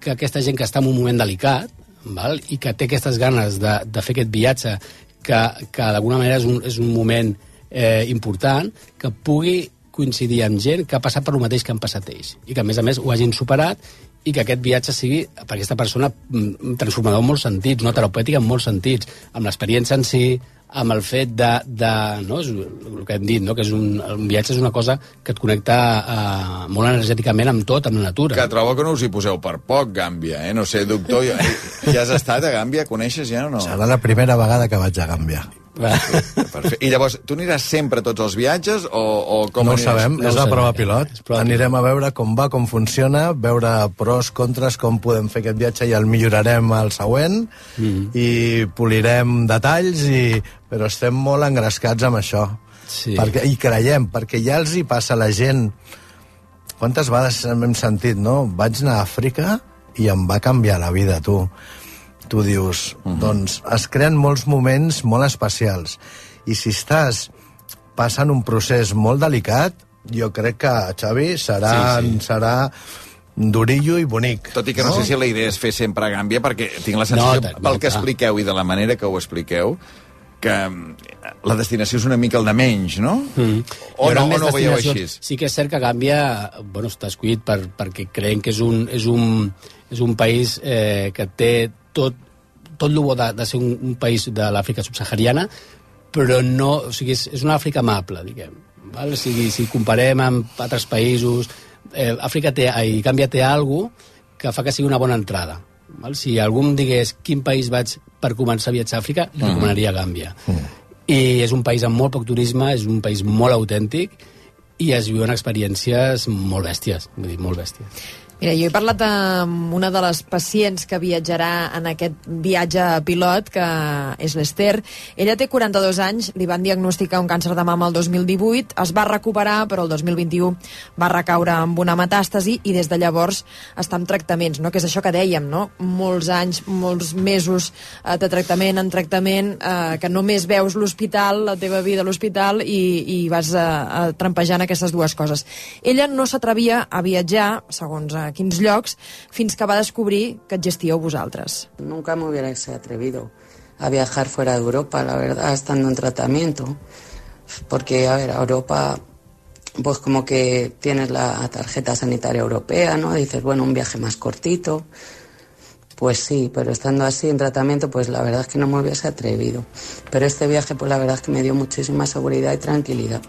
que aquesta gent que està en un moment delicat, val? i que té aquestes ganes de, de fer aquest viatge, que, que d'alguna manera és un, és un moment eh, important, que pugui coincidir amb gent que ha passat per el mateix que han passat ells i que a més a més ho hagin superat i que aquest viatge sigui per aquesta persona mm, transformador en molts sentits, no terapèutic en molts sentits, amb l'experiència en si, amb el fet de, de no, és el que hem dit, no? que és un, un viatge és una cosa que et connecta eh, molt energèticament amb tot, amb la natura. Que trobo que no us hi poseu per poc, Gàmbia, eh? No sé, doctor, ja, ja has estat a Gàmbia? Coneixes ja o no? Serà la primera vegada que vaig a Gàmbia. Perfecte. I llavors, tu aniràs sempre a tots els viatges o, o com no ho aniràs? sabem, No és la prova pilot. Anirem a veure com va, com funciona, veure pros, contres, com podem fer aquest viatge i el millorarem al següent Mm. i polirem detalls, i... però estem molt engrescats amb això. Sí. Perquè, I creiem, perquè ja els hi passa a la gent... Quantes vegades hem sentit, no? Vaig anar a Àfrica i em va canviar la vida, tu. Tu dius, doncs es creen molts moments molt especials. I si estàs passant un procés molt delicat, jo crec que, Xavi, serà, Sí, sí. serà durillo i bonic. Tot i que no, sé si la idea és fer sempre a Gàmbia, perquè tinc la sensació, No, no, no, pel que expliqueu i de la manera que ho expliqueu, que mm, la destinació és una mica el de menys, no? Mm. O no, o no ho veieu així? Sí que és cert que Gàmbia bueno, està escollit per, perquè creiem que és un, és un, és un país eh, que té tot, tot el bo de, de ser un, un país de l'Àfrica subsahariana, però no, o sigui, és, és una Àfrica amable, diguem. Val? O sigui, si comparem amb altres països, eh, Àfrica té, ai, Gàmbia té alguna que fa que sigui una bona entrada. Val? Si algú em digués quin país vaig per començar a viatjar a Àfrica, Mhm. recomanaria Gàmbia. I és un país amb molt poc turisme, és un país molt autèntic i es viuen experiències molt bèsties, vull dir, molt bèsties. Mira, jo he parlat amb una de les pacients que viatjarà en aquest viatge pilot, que és l'Ester. Ella té 42 anys, li van diagnosticar un càncer de mama el 2018, es va recuperar, però el 2021 va recaure amb una metàstasi i des de llavors està en tractaments, no? que és això que dèiem, no? molts anys, molts mesos eh, de tractament en tractament, eh, que només veus l'hospital, la teva vida a l'hospital i, i vas eh, eh, trampejant aquestes dues coses. Ella no s'atrevia a viatjar, segons a quins llocs, fins que va descobrir que et gestíeu vosaltres. Nunca me hubiese atrevido a viajar fuera de Europa, la verdad, estando en tratamiento. Porque, a ver, Europa, pues como que tienes la tarjeta sanitaria europea, ¿no? Dices, bueno, un viaje más cortito. Pues sí, pero estando así en tratamiento, pues la verdad es que no me hubiese atrevido. Pero este viaje, pues la verdad es que me dio muchísima seguridad y tranquilidad.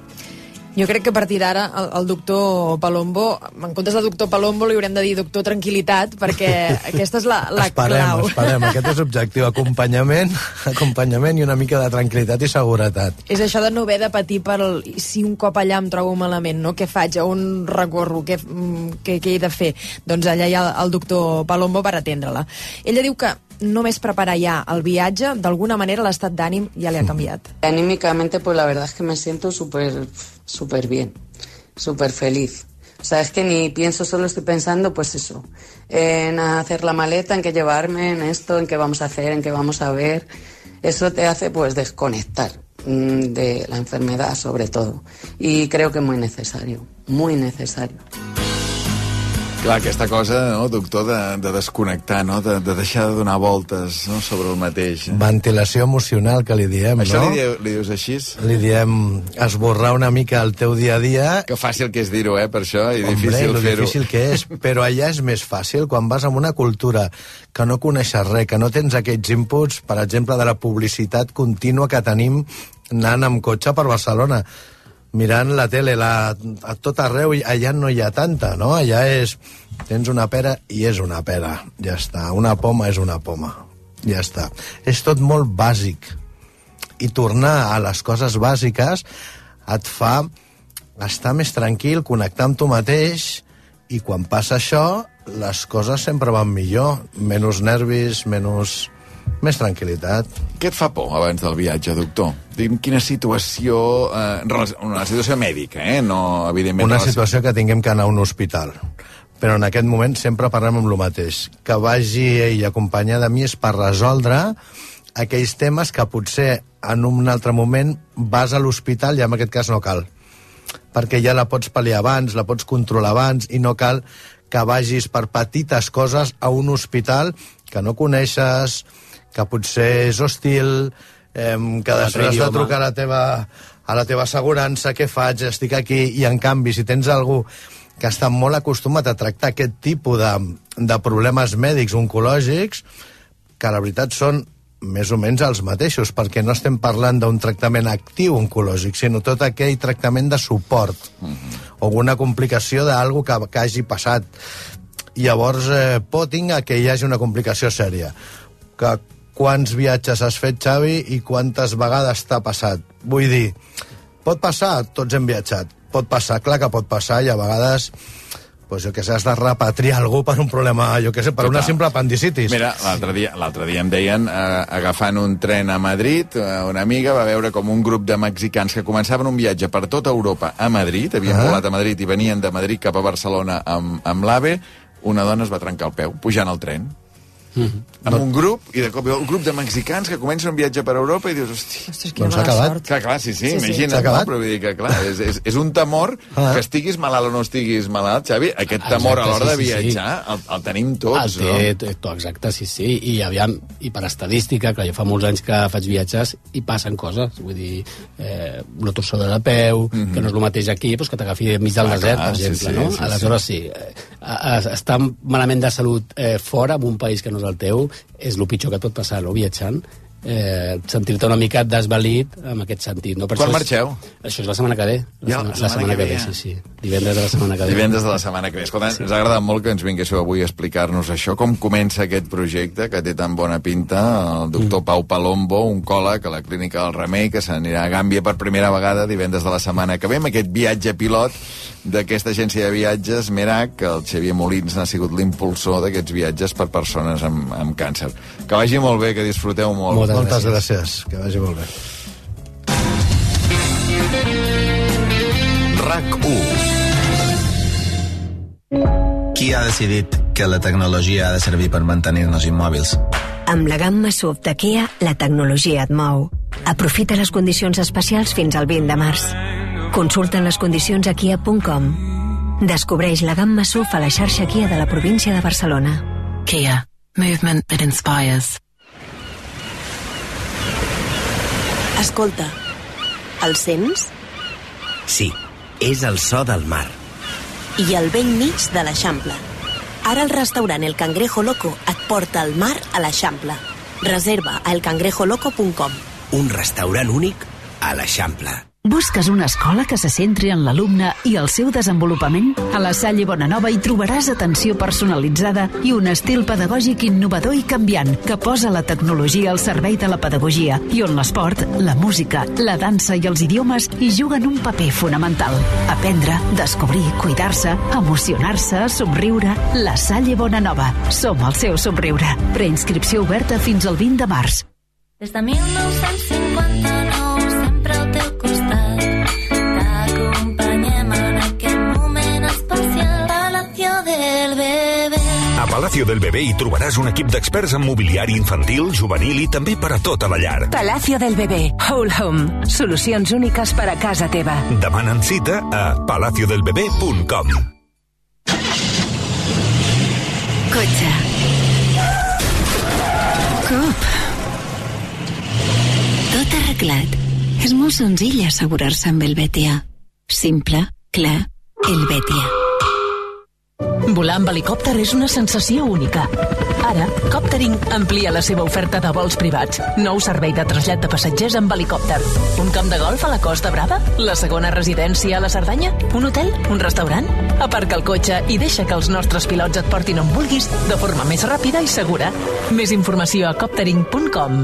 Jo crec que a partir d'ara el, el doctor Palombo, en comptes de doctor Palombo li haurem de dir doctor Tranquilitat, perquè aquesta és la, la esperem, clau. esperem. Aquest és l'objectiu. Acompanyament, acompanyament i una mica de tranquil·litat i seguretat. És això de no haver de patir per el, si un cop allà em trobo malament, no? Què faig? A on recorro? Què, mm, què, què he de fer? Doncs allà hi ha el doctor Palombo per atendre-la. Ella diu que només preparar ja el viatge, d'alguna manera l'estat d'ànim ja li ha canviat. Anímicamente, pues la verdad es que me siento súper, súper bien, súper feliz. O sea, es que ni pienso, solo estoy pensando, pues eso, en hacer la maleta, en qué llevarme, en esto, en qué vamos a hacer, en qué vamos a ver. Eso te hace, pues, desconectar mm, de la enfermedad, sobre todo. Y creo que es muy necesario, muy necesario. Clar, aquesta cosa, no, doctor, de, de desconnectar, no? de, de deixar de donar voltes no? sobre el mateix. Ventilació emocional, que li diem, Això no? li, diu, li dius així? Li diem esborrar una mica el teu dia a dia. Que fàcil que és dir-ho, eh, per això, i Hombre, difícil fer-ho. difícil que és, però allà és més fàcil quan vas amb una cultura que no coneixes res, que no tens aquests inputs, per exemple, de la publicitat contínua que tenim anant amb cotxe per Barcelona mirant la tele la, a tot arreu i allà no hi ha tanta, no? Allà és... Tens una pera i és una pera. Ja està. Una poma és una poma. Ja està. És tot molt bàsic. I tornar a les coses bàsiques et fa estar més tranquil, connectar amb tu mateix i quan passa això les coses sempre van millor. Menys nervis, menys... més tranquil·litat. Què et fa por abans del viatge, doctor? Digue'm quina situació... Eh, una situació mèdica, eh? No, evidentment... Una situació que tinguem que anar a un hospital. Però en aquest moment sempre parlem amb el mateix. Que vagi ell acompanyada de mi és per resoldre aquells temes que potser en un altre moment vas a l'hospital i en aquest cas no cal. Perquè ja la pots pal·liar abans, la pots controlar abans i no cal que vagis per petites coses a un hospital que no coneixes, que potser és hostil, eh, que després has de trucar a la teva, a la teva assegurança, què faig, estic aquí, i en canvi, si tens algú que està molt acostumat a tractar aquest tipus de, de problemes mèdics oncològics, que la veritat són més o menys els mateixos, perquè no estem parlant d'un tractament actiu oncològic, sinó tot aquell tractament de suport, o una complicació d'algú que, que hagi passat. Llavors, eh, a que hi hagi una complicació sèria. Que quants viatges has fet, Xavi, i quantes vegades t'ha passat. Vull dir, pot passar, tots hem viatjat. Pot passar, clar que pot passar, i a vegades pues jo que sé, has de repatriar algú per un problema, jo que sé, per Total. una simple apendicitis. Mira, l'altre dia, l'altre dia em deien, eh, agafant un tren a Madrid, eh, una amiga va veure com un grup de mexicans que començaven un viatge per tota Europa a Madrid, havien Ah. volat a Madrid i venien de Madrid cap a Barcelona amb, amb l'AVE, una dona es va trencar el peu pujant al tren. Amb un grup, i de cop un grup de mexicans que comença un viatge per Europa i dius, hosti... Ostres, quina Doncs s'ha mala acabat. sort. Clar, clar, sí, sí, Sí, sí. imagina't, S'ha no? però vull dir que, clar, és, és, és un temor Ah. que estiguis malalt o no estiguis malalt, Xavi, aquest temor a l'hora de sí, sí, sí. viatjar el, el tenim tots, el té, té, tot, exacte, sí, sí. I aviam, i per estadística, que jo fa molts anys que faig viatges i passen coses, vull dir, eh, una torçada de peu, mm -hmm. que no és el mateix aquí, doncs que t'agafi enmig del Clar, desert, clar, per sí, exemple, sí, no? sí, Aleshores, sí, eh, a- a- estar malament de salut eh, fora, en un país que no és el teu, és el pitjor que et pot passar, no?, viatjant eh, sentir-te una mica desvalit en aquest sentit. No? Per Quan això és- marxeu? Això és la setmana que ve. La, Ja, setmana, la setmana que que ve, ja. sí, sí. Divendres de la setmana que ve. Divendres de la setmana que ve. Escolta, sí. ens ha agradat molt que ens vinguéssiu avui a explicar-nos això, com comença aquest projecte que té tan bona pinta, el doctor mm. Pau Palombo, un còleg a la clínica del Remei, que s'anirà a Gàmbia per primera vegada divendres de la setmana que ve, amb aquest viatge pilot d'aquesta agència de viatges, Merac, que el Xavier Molins n'ha sigut l'impulsor d'aquests viatges per persones amb, amb càncer. Que vagi molt bé, que disfruteu molt. Moltes, Moltes gràcies. Que vagi molt bé. RAC1 Qui ha decidit que la tecnologia ha de servir per mantenir-nos immòbils? Amb la gamma SUV de Kia, la tecnologia et mou. Aprofita les condicions especials fins al 20 de març. Consulta les condicions a kia.com. Descobreix la gamma SUV a la xarxa Kia de la província de Barcelona. Kia. Movement that inspires. Escolta, el sents? Sí, és el so del mar. I al vell mig de l'Eixample. Ara el restaurant El Cangrejo Loco et porta al mar a l'Eixample. Reserva a elcangrejoloco.com. Un restaurant únic a l'Eixample. Busques una escola que se centri en l'alumne i el seu desenvolupament? A la Salle Bonanova hi trobaràs atenció personalitzada i un estil pedagògic innovador i canviant que posa la tecnologia al servei de la pedagogia i on l'esport, la música, la dansa i els idiomes hi juguen un paper fonamental. Aprendre, descobrir, cuidar-se, emocionar-se, somriure... La Salle Bonanova. Som el seu somriure. Preinscripció oberta fins al 20 de març. Des de 1959 Palacio del Bebé hi trobaràs un equip d'experts en mobiliari infantil, juvenil i també per a tota la llar. Palacio del Bebé. Whole Home. Solucions úniques per a casa teva. Demanen cita a palaciodelbebé.com. Cotxe. Cop. Tot arreglat. És molt senzill assegurar-se amb el Betia. Simple, clar, el Betia. Volar amb helicòpter és una sensació única. Ara, Coptering amplia la seva oferta de vols privats. Nou servei de trasllat de passatgers amb helicòpter. Un camp de golf a la Costa Brava? La segona residència a la Cerdanya? Un hotel? Un restaurant? Aparca el cotxe i deixa que els nostres pilots et portin on vulguis de forma més ràpida i segura. Més informació a coptering.com.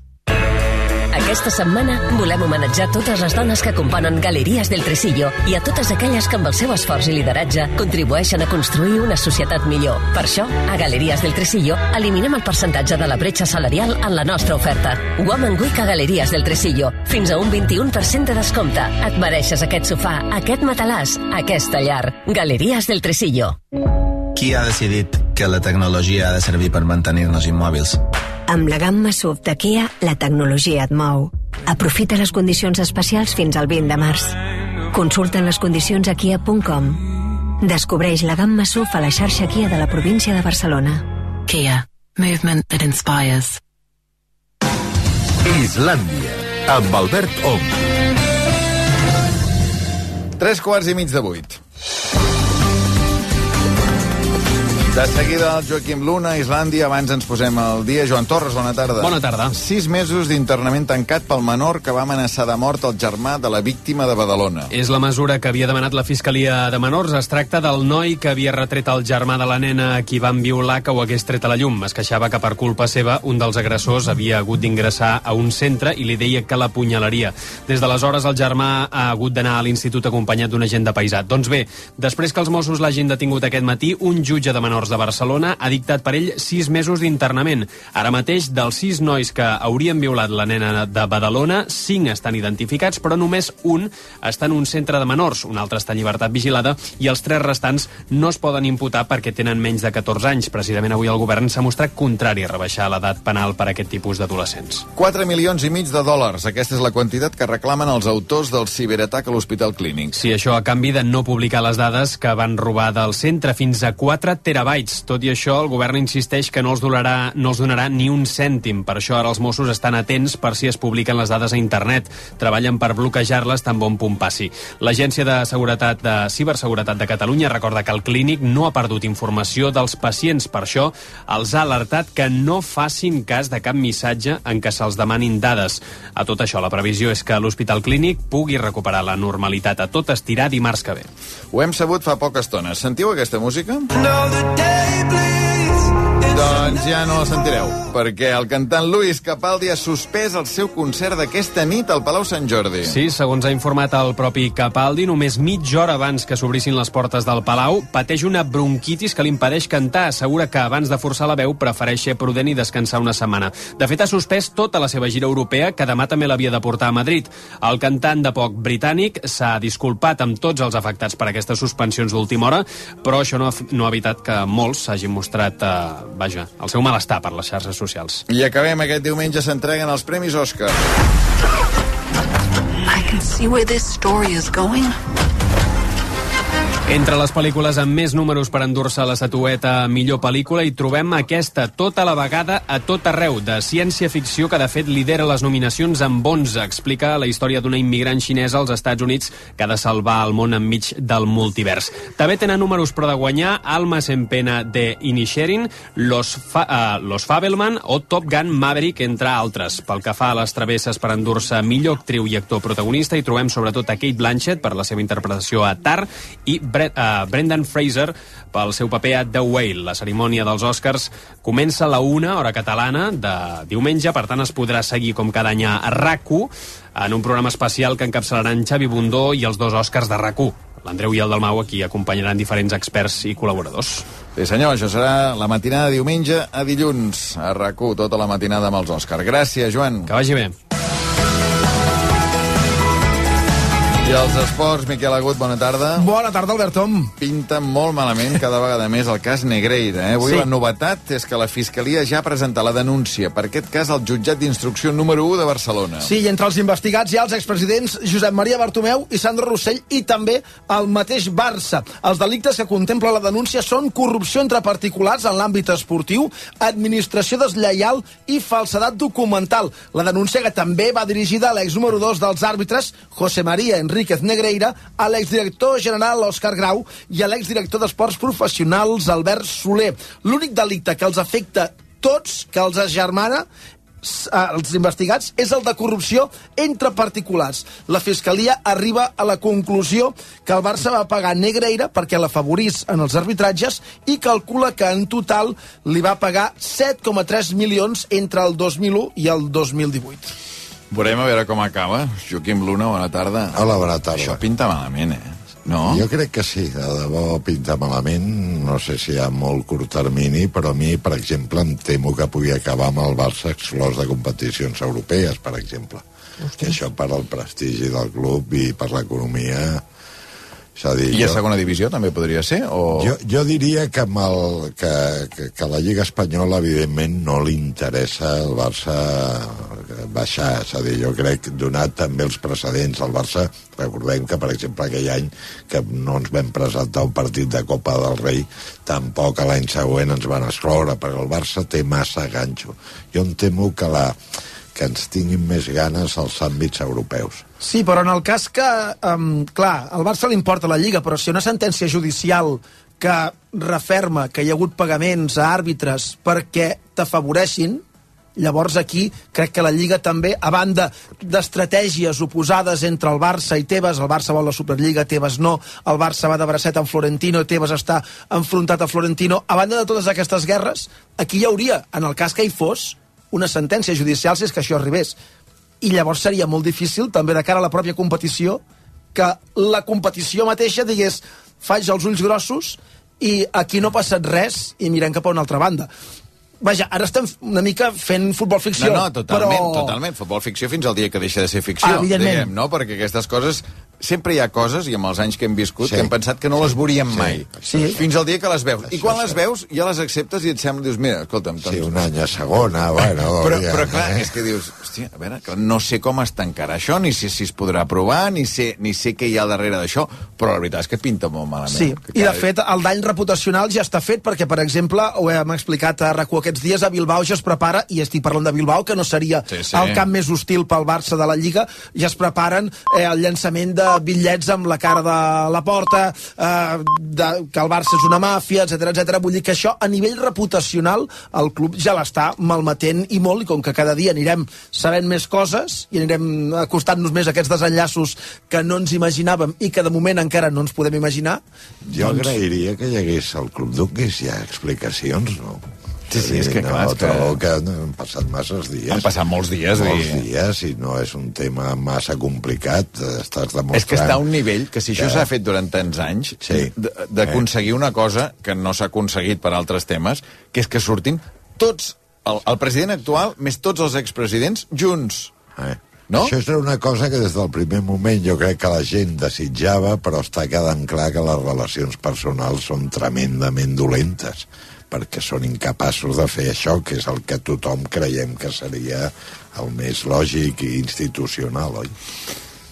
Aquesta setmana volem homenatjar totes les dones que componen Galeries del Tresillo i a totes aquelles que amb el seu esforç i lideratge contribueixen a construir una societat millor. Per això, a Galeries del Tresillo eliminem el percentatge de la bretxa salarial en la nostra oferta. Woman Week a Galeries del Tresillo. Fins a un 21% de descompte. Et mereixes aquest sofà, aquest matalàs, aquesta llar. Galeries del Tresillo. Qui ha decidit que la tecnologia ha de servir per mantenir-nos immòbils? Amb la gamma SUV de Kia, la tecnologia et mou. Aprofita les condicions especials fins al 20 de març. Consulta les condicions a kia.com. Descobreix la gamma SUV a la xarxa Kia de la província de Barcelona. Kia. Movement that inspires. Islàndia, amb Albert Ong. Tres quarts i mig de vuit. De seguida el Joaquim Luna, Islàndia. Abans ens posem al dia. Joan Torres, bona tarda. Bona tarda. Sis mesos d'internament tancat pel menor que va amenaçar de mort el germà de la víctima de Badalona. És la mesura que havia demanat la Fiscalia de Menors. Es tracta del noi que havia retret el germà de la nena a qui van violar que ho hagués tret a la llum. Es queixava que per culpa seva un dels agressors havia hagut d'ingressar a un centre i li deia que l'apunyalaria. Des d'aleshores el germà ha hagut d'anar a l'institut acompanyat d'un agent de paisat. Doncs bé, després que els Mossos l'hagin detingut aquest matí, un jutge de menors de Barcelona ha dictat per ell sis mesos d'internament. Ara mateix, dels sis nois que haurien violat la nena de Badalona, cinc estan identificats, però només un està en un centre de menors, un altre està en llibertat vigilada, i els tres restants no es poden imputar perquè tenen menys de 14 anys. Precisament avui el govern s'ha mostrat contrari a rebaixar l'edat penal per a aquest tipus d'adolescents. 4 milions i mig de dòlars. Aquesta és la quantitat que reclamen els autors del ciberatac a l'Hospital Clínic. Sí, això a canvi de no publicar les dades que van robar del centre fins a 4 terabytes. Tot i això, el govern insisteix que no els, donarà, no els donarà ni un cèntim. Per això ara els Mossos estan atents per si es publiquen les dades a internet. Treballen per bloquejar-les tan bon punt passi. L'Agència de Seguretat de Ciberseguretat de Catalunya recorda que el clínic no ha perdut informació dels pacients. Per això els ha alertat que no facin cas de cap missatge en què se'ls demanin dades. A tot això, la previsió és que l'Hospital Clínic pugui recuperar la normalitat a tot estirar dimarts que ve. Ho hem sabut fa poca estona. Sentiu aquesta música? please. Doncs ja no la sentireu, perquè el cantant Luis Capaldi ha suspès el seu concert d'aquesta nit al Palau Sant Jordi. Sí, segons ha informat el propi Capaldi, només mitja hora abans que s'obrissin les portes del Palau, pateix una bronquitis que li impedeix cantar. Assegura que abans de forçar la veu prefereix ser prudent i descansar una setmana. De fet, ha suspès tota la seva gira europea, que demà també l'havia de portar a Madrid. El cantant de poc britànic s'ha disculpat amb tots els afectats per aquestes suspensions d'última hora, però això no ha, no ha evitat que molts s'hagin mostrat, eh, vaja, el seu malestar per les xarxes socials. I acabem aquest diumenge s'entreguen els Premis Òscar. I can see where this story is going. Entre les pel·lícules amb més números per endur-se la estatueta millor pel·lícula hi trobem aquesta, tota la vegada a tot arreu, de ciència-ficció que de fet lidera les nominacions amb 11. Explica la història d'una immigrant xinesa als Estats Units que ha de salvar el món enmig del multivers. També tenen números però de guanyar Almas en pena de Inisherin, Los, Fa uh, Los Fabelman o Top Gun Maverick, entre altres. Pel que fa a les travesses per endur-se millor actriu i actor protagonista, hi trobem sobretot a Kate Blanchett per la seva interpretació a Tar i Bre uh, Brendan Fraser pel seu paper a The Whale. La cerimònia dels Oscars comença a la una, hora catalana, de diumenge, per tant es podrà seguir com cada any a rac en un programa especial que encapçalaran Xavi Bundó i els dos Oscars de rac L'Andreu i el Dalmau aquí acompanyaran diferents experts i col·laboradors. Sí, senyor, això serà la matinada de diumenge a dilluns, a rac tota la matinada amb els Òscars. Gràcies, Joan. Que vagi bé. I els esports, Miquel Agut, bona tarda. Bona tarda, Albert Tom. Pinta molt malament cada vegada més el cas Negreira. Eh? Avui Sí. la novetat és que la Fiscalia ja ha presentat la denúncia per aquest cas al jutjat d'instrucció número 1 de Barcelona. Sí, i entre els investigats hi ha els expresidents Josep Maria Bartomeu i Sandro Rossell i també el mateix Barça. Els delictes que contempla la denúncia són corrupció entre particulars en l'àmbit esportiu, administració deslleial i falsedat documental. La denúncia que també va dirigida a l'ex número 2 dels àrbitres, José María Enríquez Negreira, a l'exdirector general Òscar Grau i a l'exdirector d'Esports Professionals Albert Soler. L'únic delicte que els afecta tots, que els agermana, s- eh, els investigats és el de corrupció entre particulars. La Fiscalia arriba a la conclusió que el Barça va pagar Negreira perquè l'afavorís en els arbitratges i calcula que en total li va pagar 7,3 milions entre el 2001 i el 2018. Veurem a veure com acaba. Joaquim Luna, bona tarda. Hola, bona tarda. Això pinta malament, eh? No? Jo crec que sí, de debò pinta malament, no sé si a molt curt termini, però a mi, per exemple, em temo que pugui acabar amb el Barça exclòs de competicions europees, per exemple. Que això per al prestigi del club i per l'economia... És a dir, I a jo- segona divisió també podria ser? O... Jo, jo diria que, amb el, que, que, que la Lliga Espanyola, evidentment, no li interessa el Barça baixar. És a dir, jo crec, donat també els precedents del Barça, recordem que, per exemple, aquell any que no ens vam presentar un partit de Copa del Rei, tampoc l'any següent ens van excloure, perquè el Barça té massa ganxo. Jo em temo que la que ens tinguin més ganes als àmbits europeus. Sí, però en el cas que, um, clar, al Barça li importa la Lliga, però si una sentència judicial que referma que hi ha hagut pagaments a àrbitres perquè t'afavoreixin, llavors aquí crec que la Lliga també, a banda d'estratègies oposades entre el Barça i Tebas, el Barça vol la Superliga, Tebas no, el Barça va de bracet amb Florentino, Tebas està enfrontat a Florentino, a banda de totes aquestes guerres, aquí hi hauria, en el cas que hi fos, una sentència judicial si és que això arribés. I llavors seria molt difícil, també de cara a la pròpia competició, que la competició mateixa digués faig els ulls grossos i aquí no ha passat res i mirem cap a una altra banda. Vaja, ara estem una mica fent futbol ficció. No, no, totalment, però... totalment. Futbol ficció fins al dia que deixa de ser ficció, Ah, evidentment. diguem, no? Perquè aquestes coses... Sempre hi ha coses, i amb els anys que hem viscut, Sí. que hem pensat que no les veuríem Sí. mai. Sí. Fins al dia que les veus. I Això quan és les veus, ja les acceptes i et sembla, dius, mira, escolta'm... Doncs... Sí, un any a segona, bueno... Però, ja, però clar, eh? és que dius, hòstia, a veure, que no sé com es tancarà això, ni si, si es podrà provar, ni sé, ni sé què hi ha darrere d'això, però la veritat és que pinta molt malament. Sí, Que i de cada- fet el dany reputacional ja està fet perquè, per exemple, ho hem explicat a RAC1 aquests dies, a Bilbao ja es prepara, i estic parlant de Bilbao, que no seria Sí, sí. el camp més hostil pel Barça de la Lliga, ja es preparen eh, el llançament de bitllets amb la cara de la porta, eh, de, que el Barça és una màfia, etc etc. Vull dir que això, a nivell reputacional, el club ja l'està malmetent i molt, i com que cada dia anirem sabent més coses i anirem acostant-nos més a aquests desenllaços que no ens imaginàvem i que de moment encara no ens podem imaginar, Jo doncs- agrairia que hi hagués al Club donés ja explicacions, no? Sí, sí, és que no, clar, és que- que han passat masses dies. Han passat molts dies, Molts i- dies, i no és un tema massa complicat. eh, Estàs demostrant... És que està a un nivell que si això que- s'ha fet durant tants anys, Sí. d'aconseguir una cosa que no s'ha aconseguit per altres temes, que és que surtin tots, el, el president actual més tots els expresidents junts. Eh. No? Això era una cosa que des del primer moment jo crec que la gent desitjava, però està quedant clar que les relacions personals són tremendament dolentes perquè són incapaços de fer això, que és el que tothom creiem que seria el més lògic i institucional, oi?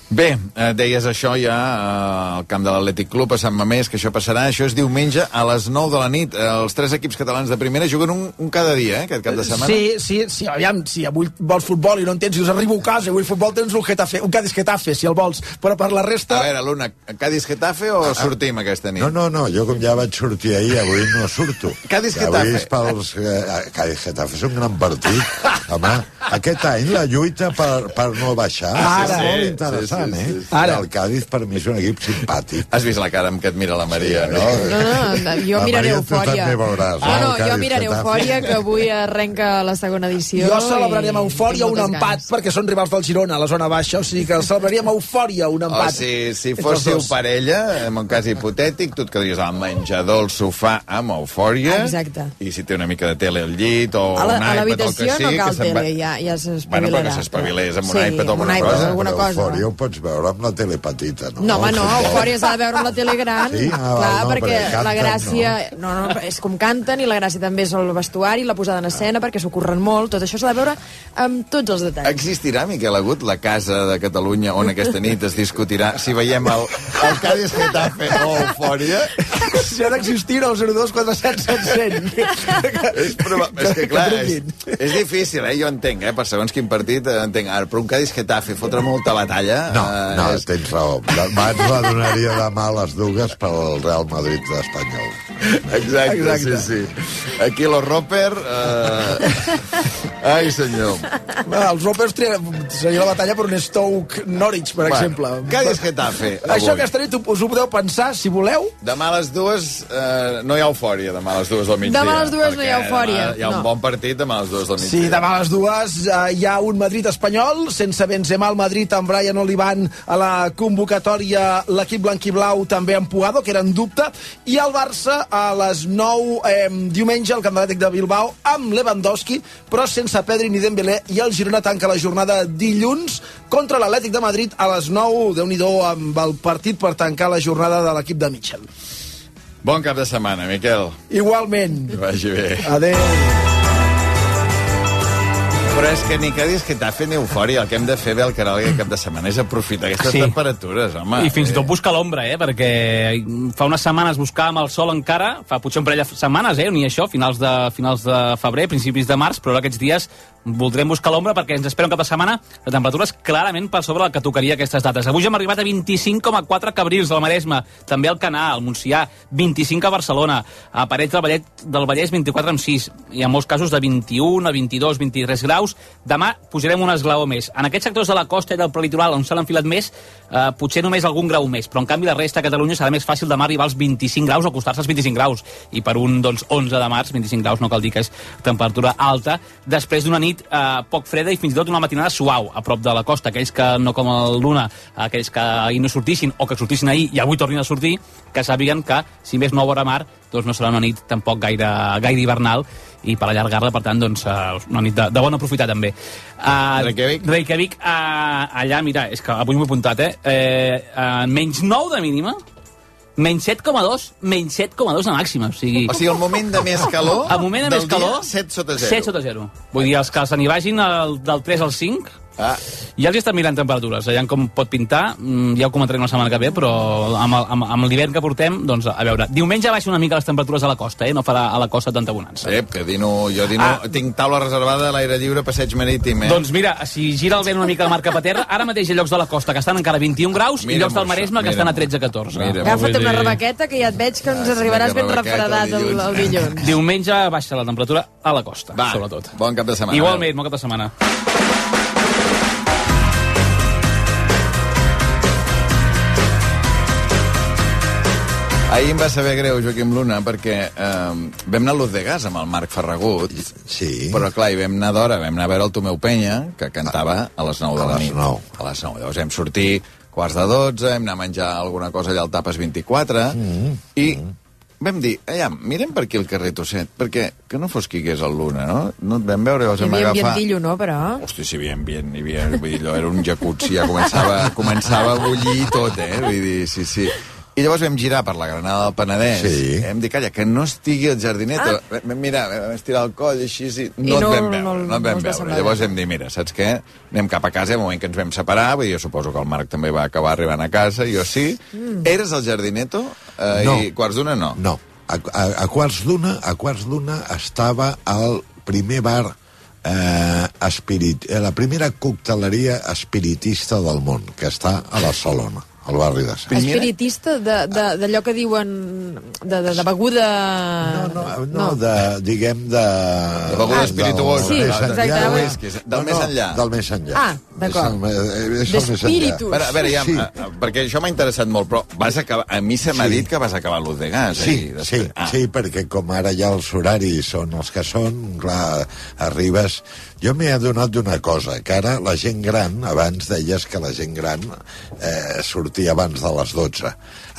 Bé, eh, deies això ja eh, al camp de l'Atlètic Club a Sant Mamés, que això passarà. Això és diumenge a les 9 de la nit. Eh, els tres equips catalans de primera juguen un, un cada dia, eh, aquest cap de setmana. Sí, sí, sí, aviam, si avui vols futbol i no en tens, dius, arribo a casa, avui futbol tens un Getafe, un Cádiz Getafe, si el vols, però per la resta... A veure, l'una, Cádiz-Getafe o sortim aquesta nit? No, no, no, jo com ja vaig sortir ahir, avui no surto. Cádiz Que Avui Getafe. és pels... Eh, Cádiz Getafe és un gran partit. Home, aquest any la lluita per, per no baixar Ara. és molt Sí, interessant, sí, sí, eh? sí. Ara. El Cádiz per mi és un equip simpàtic. Has vist la cara amb què et mira la Maria, Sí, no? No, no, jo La miraré Maria, Eufòria. veuràs, No, no, no, el jo Cádiz miraré. Eufòria, que avui arrenca la segona edició. Jo celebrarem i Eufòria un empat, ganes. perquè són rivals del Girona, a la zona baixa, o sigui que celebraríem Eufòria un O empat. si, si els fóssiu parella, en un cas hipotètic, tu et quedaries al menjador, al sofà, amb eufòria. Exacte. I si té una mica de tele al llit o A la- un a iPad o el que l'habitació sigui... no cal que se'n va- tele, ja, ja Bueno, s'espavilarà. però que s'espavilés amb un Sí, iPad o amb un alguna cosa. alguna cosa. Eufòria ho pots veure amb la tele petita, no? No, home, no. Eufòria s'ha de veure amb la tele gran, Sí? Ah, clar, no, perquè perquè la gràcia... No. no, no, és com canten i la gràcia també és el vestuari, la posada en escena, perquè s'ho curren molt, tot això s'ha de veure amb tots els detalls. Existirà, Miquel Agut, la casa de Catalunya on aquesta nit es discutirà si veiem el, el Cádiz Getafe o Eufòria? Si ha d'existir el 02 47 és, proba... és que clar, és, és difícil, eh? Jo entenc, eh? Per segons quin partit, eh, entenc. Ara, però un Cádiz Getafe, fotre molta batalla... No, eh, no, és... tens raó. Abans la donaria demà a les dues pel Real Madrid d'Espanyol. Exacte, Exacte. sí, sí. Aquí lo Roper... Eh... Ai, senyor. Va, els Ropers seria la batalla per un Stoke Norwich, per exemple. Cádiz Getafe. Això aquesta nit us ho podeu pensar, si voleu. Demà a les dues eh, no hi ha eufòria, demà a les dues del migdia. Demà a les dues no hi ha perquè eufòria, Hi ha un no. bon partit demà a les dues del migdia. Sí, demà a les dues eh, hi ha un Madrid espanyol, sense Benzema al Madrid, amb Brian Olivan a la convocatòria, l'equip blanquiblau també amb Pugado, que era en dubte, i el Barça a les 9 eh, diumenge al Camp de de Bilbao amb Lewandowski, però sense Pedri ni Dembélé, i el Girona tanca la jornada dilluns contra l'Atlètic de Madrid a les 9, déu nhi amb el partit per tancar la jornada de l'equip de Mitchell. Bon cap de setmana, Miquel. Igualment. Que vagi bé. Adéu. Però és que ni que diguis que t'ha fet eufòria. El que hem de fer bé al canal aquest cap de setmana és aprofitar aquestes Sí. temperatures, home. I fins i tot buscar l'ombra, eh? Perquè fa unes setmanes buscàvem el sol encara, fa potser un parell de setmanes, eh? Ni això, finals de, finals de febrer, principis de març, però ara aquests dies voldrem buscar l'ombra perquè ens espera un cap de setmana de temperatures clarament per sobre del que tocaria aquestes dates. Avui ja hem arribat a 25,4 cabrils al Maresme, també al Canà, al Montsià, 25 a Barcelona, a Parets del Vallès, del Vallès 24,6, i en molts casos de 21 a 22, 23 graus. Demà pujarem un esglaó més. En aquests sectors de la costa i del prelitoral on s'ha enfilat més, eh, potser només algun grau més, però en canvi la resta de Catalunya serà més fàcil demà arribar als 25 graus o acostar-se als 25 graus. I per un doncs, 11 de març, 25 graus no cal dir que és temperatura alta, després d'una nit eh, poc freda i fins i tot una matinada suau a prop de la costa. Aquells que no com el Luna, aquells que ahir no sortissin o que sortissin ahir i avui tornin a sortir, que sàpiguen que, si més no vora mar, doncs no serà una nit tampoc gaire, gaire hivernal i per allargar-la, per tant, doncs, eh, una nit de, de bon aprofitar també. Uh, Reykjavik? Reykjavik, uh, allà, mira, és que avui m'ho he apuntat, eh? eh uh, menys 9 de mínima, menys 7,2, menys 7,2 de màxima. O sigui, O sigui, el moment de més calor el moment de més calor, dia, 7 sota 0. 7 sota 0. Vull dir, els que se n'hi vagin el, del 3 al 5, Ah. ja els hi estan mirant temperatures, allà com pot pintar, mm, ja ho comentarem la setmana que ve, però amb, el- amb, amb l'hivern que portem, doncs, a veure, diumenge baixa una mica les temperatures a la costa, eh? no farà a la costa tanta bonança. Sí, que dino, jo dino, ah. tinc taula reservada a l'aire lliure, passeig marítim, eh? Doncs mira, si gira el vent una mica de mar cap a terra, ara mateix hi ha llocs de la costa que estan encara a 21 graus i Mira'm llocs del Maresme que estan a 13-14. Agafa't una rebequeta, que ja et veig que ens arribaràs ben refredat el, el dilluns. Diumenge baixa la temperatura a la costa, Va, sobretot. Bon cap de setmana. Igualment, bon cap de setmana. Ahir em va saber greu, Joaquim Luna, perquè eh, vam anar a Luz de Gas amb el Marc Ferragut, sí. però clar, hi vam anar d'hora, vam anar a veure el Tomeu Penya, que cantava a les 9 de la les nit. 9. A les 9. Llavors vam sortir quarts de 12, hem anar a menjar alguna cosa allà al Tapes 24, Mm. i vam dir, allà, mirem per aquí el carrer Tosset, perquè que no fos qui hagués el Luna, no? No et vam veure, llavors Hi vam havia agafar... ambientillo, no, però? Hosti, si hi havia ambient, hi havia, vull dir, allò era un jacuzzi, ja començava, començava a bullir tot, eh? Vull dir, sí, sí. I llavors vam girar per la Granada del Penedès. Sí. Hem dit, calla, que no estigui el jardineto. Ah. Vam mirar, vam estirar el coll així, sí. no, I et no- vam no- veure, no- no, no et vam va veure. Llavors bé. hem dit, mira, saps què? Anem cap a casa, el moment que ens vam separar, vull dir, jo suposo que el Marc també va acabar arribant a casa, jo sí. Mm. Eres el jardineto? Eh, No. I quarts d'una no. No. A, a, a quarts d'una a quarts d'una estava al primer bar eh, espirit, eh, la primera cocteleria espiritista del món, que està a Barcelona, al barri de Sant. Espiritista de- de- d'allò que diuen de, de, de beguda... No, no, no, de, diguem, de... De beguda espirituosa. Del Sí, més exacte, enllà. de whisky, del més enllà. Del més enllà. Ah, d'acord. D'espíritus. enllà. A veure, a veure ja, Sí. sí. perquè això m'ha interessat molt, però vas acabar, a mi se m'ha Sí. dit que vas acabar l'Uz de Gas. Sí, ahir, sí. Ah. sí, perquè com ara ja els horaris són els que són, clar, arribes... Jo m'he adonat d'una cosa, que ara la gent gran, abans deies que la gent gran eh, sortia abans de les 12.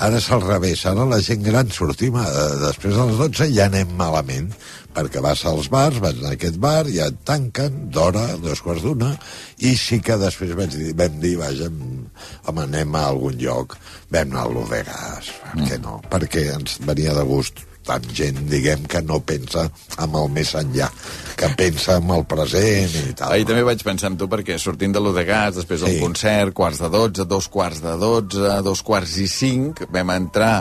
Ara és al revés, ara la gent gran sortim a, després de les 12 i ja anem malament, perquè vas als bars, vas a aquest bar, ja et tanquen d'hora, dos quarts d'una, i sí que després vaig dir, vam dir, vaja, home, anem a algun lloc, vam anar a l'Odegas, per què no? Perquè ens venia de gust tant gent, diguem, que no pensa amb el més enllà, que pensa amb el present i tal. Ahir també vaig pensar en tu perquè sortint de l'U de Gas, després d'un Sí. concert, quarts de 12, dos quarts de 12, dos quarts i 5, vam entrar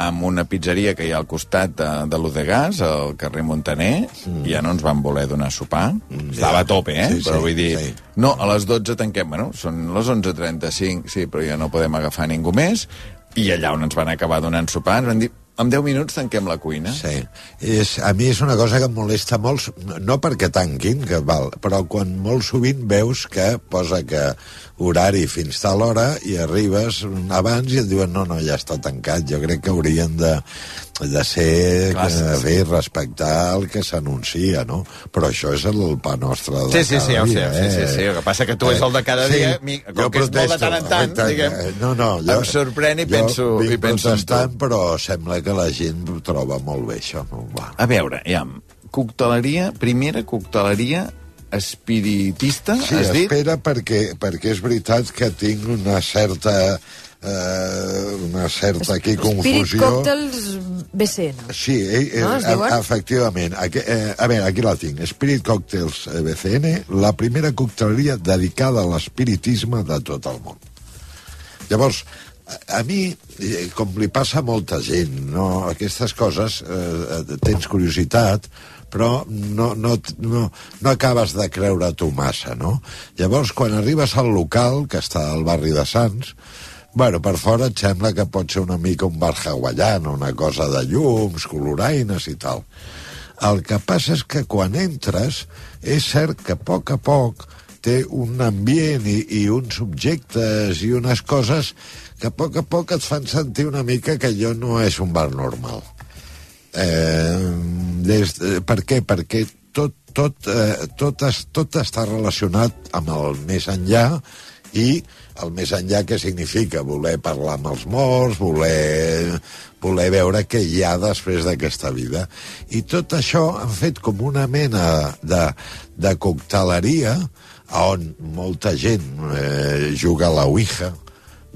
amb una pizzeria que hi ha al costat de, de l'U de Gas, al carrer Montaner, mm. i ja no ens van voler donar sopar. Mm, Estava a tope, eh? Sí, sí, però vull dir, sí. no, a les 12 tanquem, bueno, són les 11.35, sí, però ja no podem agafar ningú més, i allà on ens van acabar donant sopar, ens van dir, en 10 minuts tanquem la cuina. Sí. És, a mi és una cosa que em molesta molt, no perquè tanquin, que val, però quan molt sovint veus que posa que horari fins tal hora i arribes abans i et diuen no, no, ja està tancat. Jo crec que haurien de, de ser, Clar, que, sí, sí. bé, respectar el que s'anuncia, no? Però això és el pa nostre de Sí, sí, cada sí, ja ho sé, dia, sí, sí, sí. El que passa que tu és el de cada dia, mi- com que és molt de tant en tant, diguem, eh, no, no, em sorprèn i penso- jo i penso protestant, però sembla que la gent ho troba molt bé, això. No? Va. A veure, ja, cocteleria, primera cocteleria espiritista, Sí, has dit? espera, perquè, perquè és veritat que tinc una certa... Eh, una certa aquí Spirit confusió. Cocktails BCN. Sí, eh, eh, No, e- efectivament. Aquí, eh, a veure, aquí la tinc. Spirit Cocktails eh, BCN, la primera cocteleria dedicada a l'espiritisme de tot el món. Llavors, a, a mi, eh, com li passa a molta gent, no, aquestes coses, eh, eh, tens curiositat, però no, no, no, no acabes de creure tu massa, no? Llavors, quan arribes al local, que està al barri de Sants, Bueno, per fora et sembla que pot ser una mica un bar hawaian, una cosa de llums, coloraines i tal. El que passa és que quan entres, és cert que a poc a poc té un ambient i, i uns objectes i unes coses que a poc a poc et fan sentir una mica que allò no és un bar normal. Eh, des, eh, per què? Perquè tot, tot, eh, tot, es, tot està relacionat amb el més enllà i el més enllà què significa? Voler parlar amb els morts, voler, voler veure què hi ha després d'aquesta vida. I tot això han fet com una mena de, de cocteleria on molta gent eh, juga a la Ouija,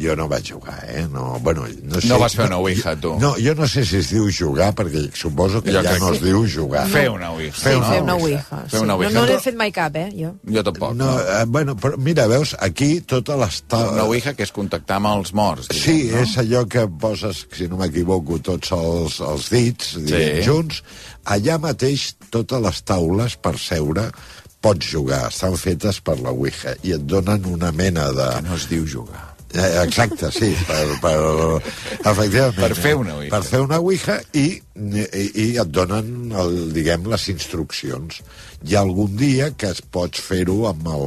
jo no vaig jugar, eh? No, bueno, no, sé, No vas fer una ouija, tu. No, jo no sé si es diu jugar, perquè suposo que Jo ja no que es diu jugar. Fer una ouija. Sí, fer una ouija. Fer una sí. ouija. No, no n'he fet mai cap, eh, jo. Jo tampoc. No, eh, bueno, però mira, veus, aquí totes les... Ta... Una ouija que és contactar amb els morts. Diguem, Sí, no? és allò que poses, si no m'equivoco, tots els, els dits, diguem, Sí. junts. Allà mateix, totes les taules per seure pots jugar, estan fetes per la Ouija i et donen una mena de... Que no es diu jugar. Eh, Exacte, sí, per, per, efectivament. Per fer una ouija. Per fer una ouija i, i, i et donen, el, diguem, les instruccions. Hi ha algun dia que es pots fer-ho amb, el,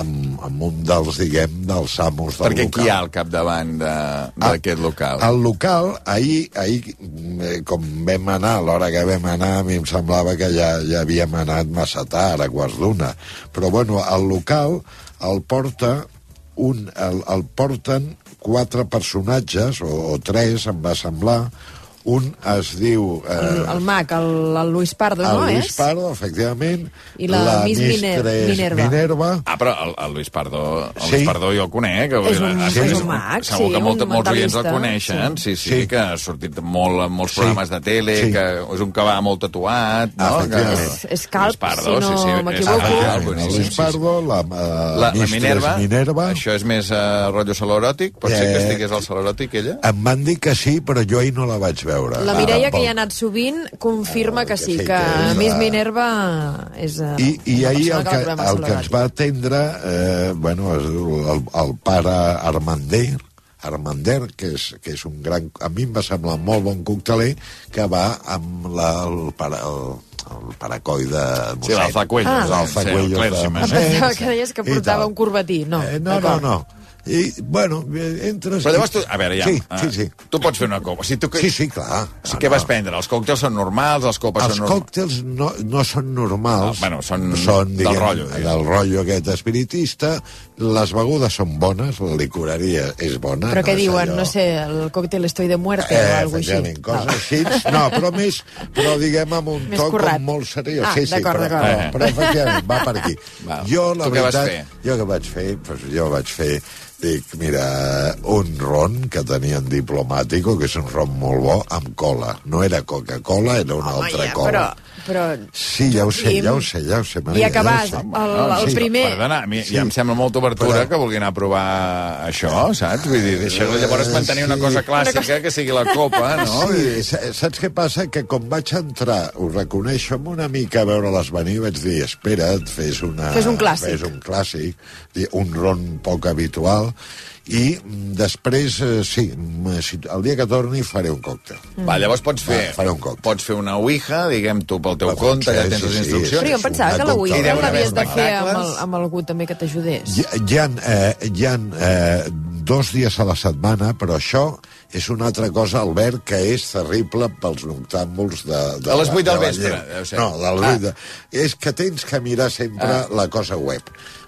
amb, amb un dels, diguem, dels amos del Perquè local. qui hi ha al capdavant de- d'aquest local? El local, ahir, ahir eh, com vam anar, a l'hora que vam anar, a mi em semblava que ja, ja havíem anat massa tard, a quarts d'una. Però, bueno, el local el porta un, el, el porten quatre personatges, o, o tres, em va semblar. Un es diu... El, Eh, el mag, el, el Luis Pardo, el no Luis és? Pardo, efectivament. I la Miss Miner- Minerva. Minerva. Ah, però el, el Luis Pardo, el Sí. Luis Pardo jo el conec. Que, És un- ah, és un mag, Segur sí, que molta, un molts oients el coneixen. Sí, sí, Sí. que ha sortit molt en molts Sí. programes de tele, Sí. que és un que va molt tatuat, no? Efectivament. Que, És- és Luis Pardo, si no sí, sí, m'equivoco. boníssim, el Luis sí, sí. Pardo, la, uh, La, la Minerva, Minerva. això és més uh, rotllo saloròtic? Pot ser que Eh, estigués al saloròtic, ella? Em van dir que sí, però jo ahir no la vaig veure. La Ah, Mireia, que tampoc. hi ha anat sovint, confirma que sí, sí, que, que Miss la- Minerva és eh, I, i ahir el que, la a el que ens va atendre, eh, bueno, és el, el pare Armander, Armander, que és, que és un gran... A mi em va semblar molt bon cocteler, que va amb la, el, para, el, el paracoi de Sí, l'alzacuellos, Ah. eh, l'alzacuellos sí, el clèrgima. de Em pensava que deies que portava un corbatí. No, Eh, no, no, no. I, bueno, eh, entres... Però llavors tu, a veure, ja, Sí, ah, sí, sí. tu pots fer una copa. Si tu, Sí, sí, clar. Si No, què no. vas prendre? Els còctels són normals, els copes Els són normals? còctels no, no són normals. Ah, bueno, són són del diguem, rotllo, diguem. Del rotllo aquest espiritista. Les begudes són bones, la licoreria és bona. Però què és diuen? allò- No sé, el còctel estoy de muerte o Eh, alguna cosa així. coses així. No, però més, però diguem amb un Més to currat. com molt seriós. Ah, sí, sí, d'acord, però, d'acord. però, però efectivament, va per aquí. Va. Jo, la Tu què vas veritat, fer? jo què vaig fer? Pues jo vaig fer dic, mira, un ron que tenien diplomàtico, que és un ron molt bo, amb cola. No era Coca-Cola, era una Home, altra ja, cola. però, però Sí, ja ho sé, ja ho sé, ja ho sé. I Maria, acabàs, ja ho sé. el, el Sí. primer... Perdona, a mi Sí. ja em sembla molta obertura Però- que vulgui anar a provar això, saps? Vull dir, deixa llavors mantenir una sí. cosa clàssica que sigui la copa, no? Sí, sa- saps què passa? Que com vaig entrar, ho reconeixo, amb una mica a veure-les venir, vaig dir, espera't, fes, una, Fes un clàssic. Fes un clàssic, di- un ron poc habitual, i mm, després, eh, sí, mm, si, el dia que torni faré un còctel. Va, llavors pots fer, Va, faré un còctel. pots fer una ouija, diguem tu pel teu Va, compte, ja tens sí, les sí, instruccions. Però jo em pensava que la. Ouija l'havies de fer amb, el, amb algú també que t'ajudés. Hi, hi ha, eh, hi ha eh, dos dies a la setmana, però això és una altra cosa, Albert, que és terrible pels noctàmbuls de, de A les vuit del de la vespre, gent. deu ser. No, de les Ah. vuit de... És que tens que mirar sempre Ah. la cosa web.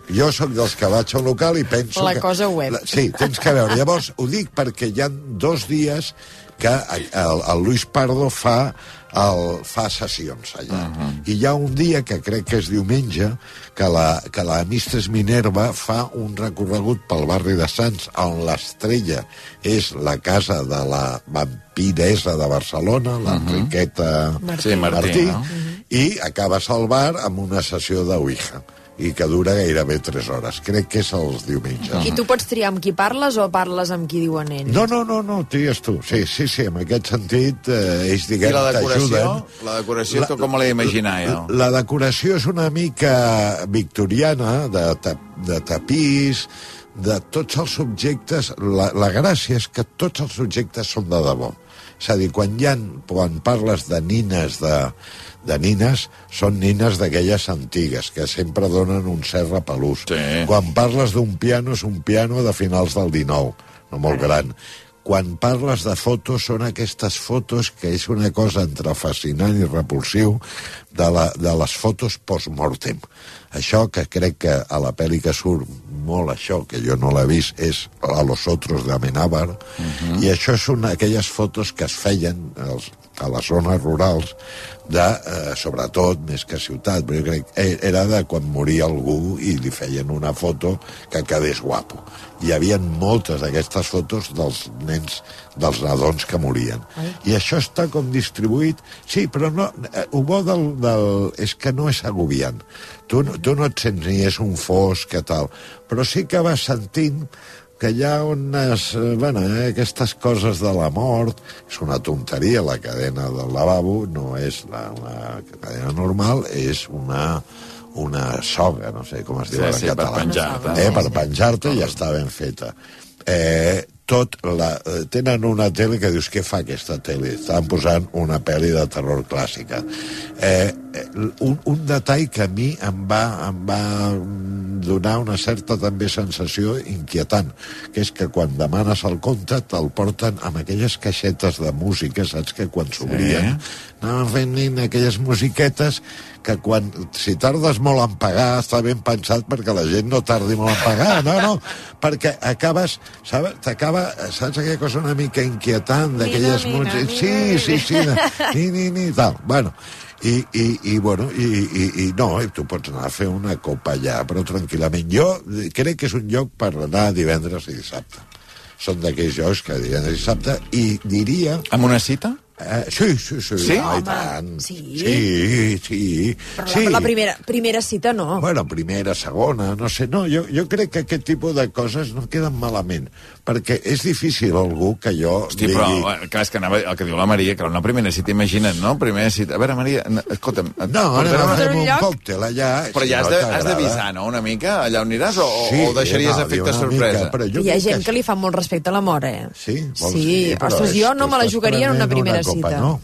Jo sóc dels que vaig a un local i penso La que... cosa web. La, sí, tens que veure. Llavors, ho dic perquè hi ha dos dies que el, el Luis Pardo fa el, fa sessions allà. Uh -huh. I hi ha un dia, que crec que és diumenge, que la, que la Mistres Minerva fa un recorregut pel barri de Sants, on l'estrella és la casa de la vampiresa de Barcelona, l'Enriqueta uh -huh. Sí, Martí, Martí no? i acabes al bar amb una sessió de Ouija i que dura gairebé 3 hores. Crec que és els diumenges. I tu pots triar amb qui parles o parles amb qui diuen ells? No, no, no, no, tries tu. Sí, sí, sí, en aquest sentit, eh, ells, diguem, I la decoració? t'ajuden. La decoració, tu com l'he imaginar, jo? La decoració és una mica victoriana, de, ta, de tapís, de tots els subjectes... La, la gràcia és que tots els subjectes són de debò. És a dir, quan, ha, quan parles de nines de, de nines, són nines d'aquelles antigues, que sempre donen un cert repelús. Sí. Quan parles d'un piano, és un piano de finals del 19, no molt gran. Quan parles de fotos, són aquestes fotos que és una cosa entre fascinant i repulsiu de, la, de les fotos post-mortem. Això que crec que a la pel·li que surt molt això, que jo no l'he vist, és a los otros de Amenábar, uh -huh. i això és una aquelles fotos que es feien als, a les zones rurals de, eh, sobretot, més que ciutat, però jo crec eh, era de quan moria algú i li feien una foto que quedés guapo. Hi havia moltes d'aquestes fotos dels nens, dels nadons que morien. Ai. I això està com distribuït... Sí, però no, eh, ho bo del, del, és que no és agobiant. Tu, tu no et sents ni és un fosc, que tal, però sí que vas sentint que hi ha unes... eh, Bueno, eh, aquestes coses de la mort... És una tonteria, la cadena del lavabo no és la, una cadena normal, és una una soga, no sé com es diu Sí, en sí, per català. penjar-te. Eh, per penjar-te i està ben feta. Eh, tot la, eh, tenen una tele que dius, què fa aquesta tele? Estan posant una pel·li de terror clàssica. Eh, eh, un, un detall que a mi em va, em va mm, donar una certa també sensació inquietant, que és que quan demanes el compte te'l porten amb aquelles caixetes de música, saps que quan s'obrien anaven fent aquelles musiquetes que quan, si tardes molt en pagar està ben pensat perquè la gent no tardi molt en pagar, no, no, perquè acabes, saps, t'acaba, saps aquella cosa una mica inquietant d'aquelles músiques, sí, sí, sí, de, ni, ni, ni, tal, bueno, i, i, i bueno, i, i, i no, i tu pots anar a fer una copa allà, però tranquil·lament. Jo crec que és un lloc per anar divendres i dissabte. Són d'aquells llocs que divendres i dissabte, i diria... Amb una cita? Eh, sí, sí, sí. Sí? I Home, tant. sí? Sí, sí. Però sí. la, la primera, primera cita no. Bueno, primera, segona, no sé. No, jo, jo crec que aquest tipus de coses no queden malament, perquè és difícil algú que jo Hosti, però, eh, clar, és que anava, el que diu la Maria, que una primera cita, imagina't, no? Primera cita. A veure, Maria, n- escolta'm... et No, anem portarem a a- fer un còctel allà. Però si ja has no de- has d'avisar, no?, una mica, allà on aniràs, o, Sí, o deixaries no, efecte sorpresa? mica, però jo Hi ha gent que li fa molt respecte a la mort, eh? Sí? Vols Sí, dir? Però ostres, és jo que no me la jugaria en una primera copa. No?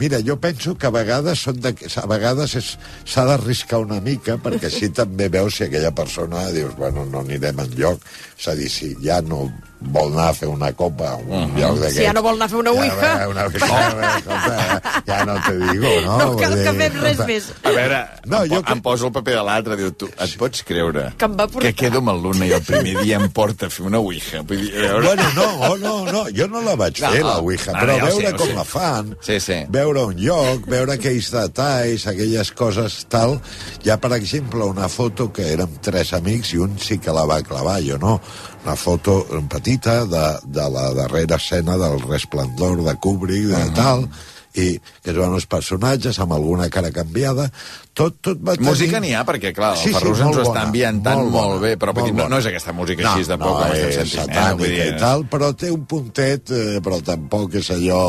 Mira, jo penso que a vegades són de, a vegades s'ha d'arriscar una mica perquè així també veus si aquella persona dius, bueno, no anirem enlloc. És a dir, si ja no vol anar a fer una copa a un uh -huh. lloc d'aquests... Si ja no vol anar a fer una ouija. Ja, una ouija, escolta, ja no te digo, no? No cal que fem res més. A veure, No, em, jo em poso el paper de l'altre, diu, tu, et pots creure Que em va portar. que quedo amb el Luna i el primer dia em porta a fer una ouija? Vull dir, veure... Bueno, no, no, no, jo no la vaig No, fer, la Ouija, no, però ja ho veure sé, com sé. la fan, Sí, sí. veure un lloc, veure aquells detalls, aquelles coses tal. Hi ha, per exemple, una foto que érem tres amics i un sí que la va clavar, jo no. Una foto petita de, de la darrera escena del resplendor de Kubrick, de uh -huh. tal, i que veuen els personatges amb alguna cara canviada. Tot, tot va tenir... Música n'hi ha, perquè, clar, el Sí, sí, Ferrus ens molt ho està ambientant molt, molt bé, però molt dir, no, no és aquesta música així de poc, com estem sentint. eh? satànica Vull dir, i tal, però té un puntet, eh, però tampoc és allò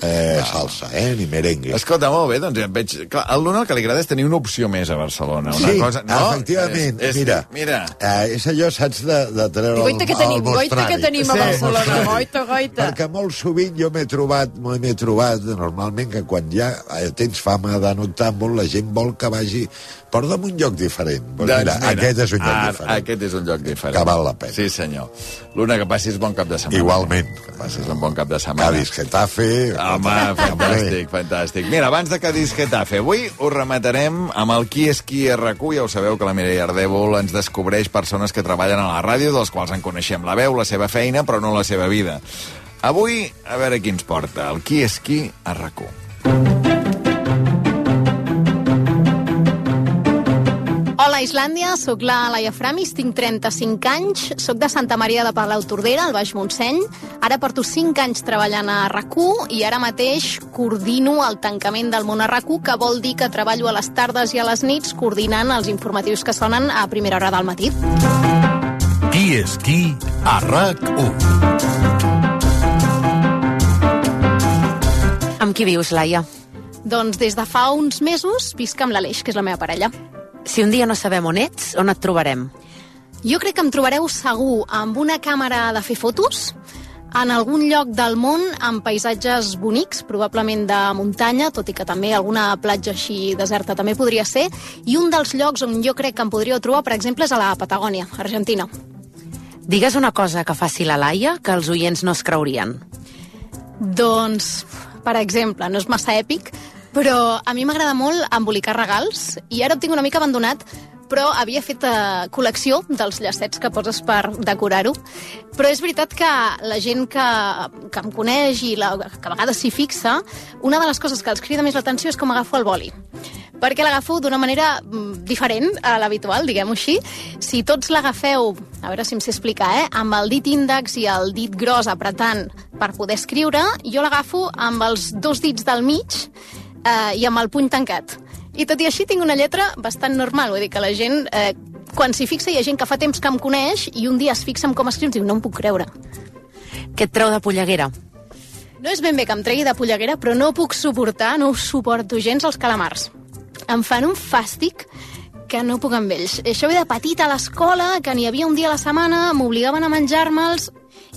eh, salsa, eh, ni merengue. Escolta, molt bé, doncs ja et veig... Clar, al Luna el que li agrada és tenir una opció més a Barcelona. Una sí, cosa... No, efectivament, és, és, mira, mira. Eh, és allò, saps, de, de treure I goita el, que tenim, el goita que tenim a Barcelona, mostrari. goita, goita. Perquè molt sovint jo m'he trobat, m'he trobat normalment que quan ja eh, tens fama de noctàmbul, la gent vol vol que vagi... Porta'm un lloc diferent. Doncs mira, mira, aquest és un lloc ah, diferent. Aquest és un lloc diferent. Que val la pena. Sí, senyor. L'una, que passis bon cap de setmana. Igualment. Que passis un bon cap de setmana. Cádiz, Getafe... Home, fantàstic, fantàstic. Mira, abans de Cádiz, Getafe, avui ho rematarem amb el Qui és qui RQ. Ja ho sabeu que la Mireia Ardèvol ens descobreix persones que treballen a la ràdio, dels quals en coneixem la veu, la seva feina, però no la seva vida. Avui, a veure qui ens porta, el Qui és qui a RAC1. a Islàndia, sóc la Laia Framis, tinc 35 anys, sóc de Santa Maria de Palau Tordera, al Baix Montseny. Ara porto 5 anys treballant a rac i ara mateix coordino el tancament del món a rac que vol dir que treballo a les tardes i a les nits coordinant els informatius que sonen a primera hora del matí. Qui és qui a RAC1? Amb qui vius, Laia? Doncs des de fa uns mesos visc amb l'Aleix, que és la meva parella. Si un dia no sabem on ets, on et trobarem? Jo crec que em trobareu segur amb una càmera de fer fotos, en algun lloc del món amb paisatges bonics, probablement de muntanya, tot i que també alguna platja així deserta també podria ser, i un dels llocs on jo crec que em podríeu trobar, per exemple, és a la Patagònia, Argentina. Digues una cosa que faci la Laia que els oients no es creurien. Doncs, per exemple, no és massa èpic, però a mi m'agrada molt embolicar regals i ara ho tinc una mica abandonat però havia fet eh, col·lecció dels llacets que poses per decorar-ho. Però és veritat que la gent que, que em coneix i la, que a vegades s'hi fixa, una de les coses que els crida més l'atenció és com agafo el boli perquè l'agafo d'una manera mm, diferent a l'habitual, diguem-ho així. Si tots l'agafeu, a veure si em sé explicar, eh? amb el dit índex i el dit gros apretant per poder escriure, jo l'agafo amb els dos dits del mig eh, i amb el puny tancat. I tot i així tinc una lletra bastant normal, vull dir que la gent, eh, quan s'hi fixa, hi ha gent que fa temps que em coneix i un dia es fixa en com escrius i diu, no em puc creure. Què et treu de polleguera? No és ben bé que em tregui de polleguera, però no puc suportar, no ho suporto gens, els calamars. Em fan un fàstic que no puc amb ells. Això ve de petita a l'escola, que n'hi havia un dia a la setmana, m'obligaven a menjar-me'ls,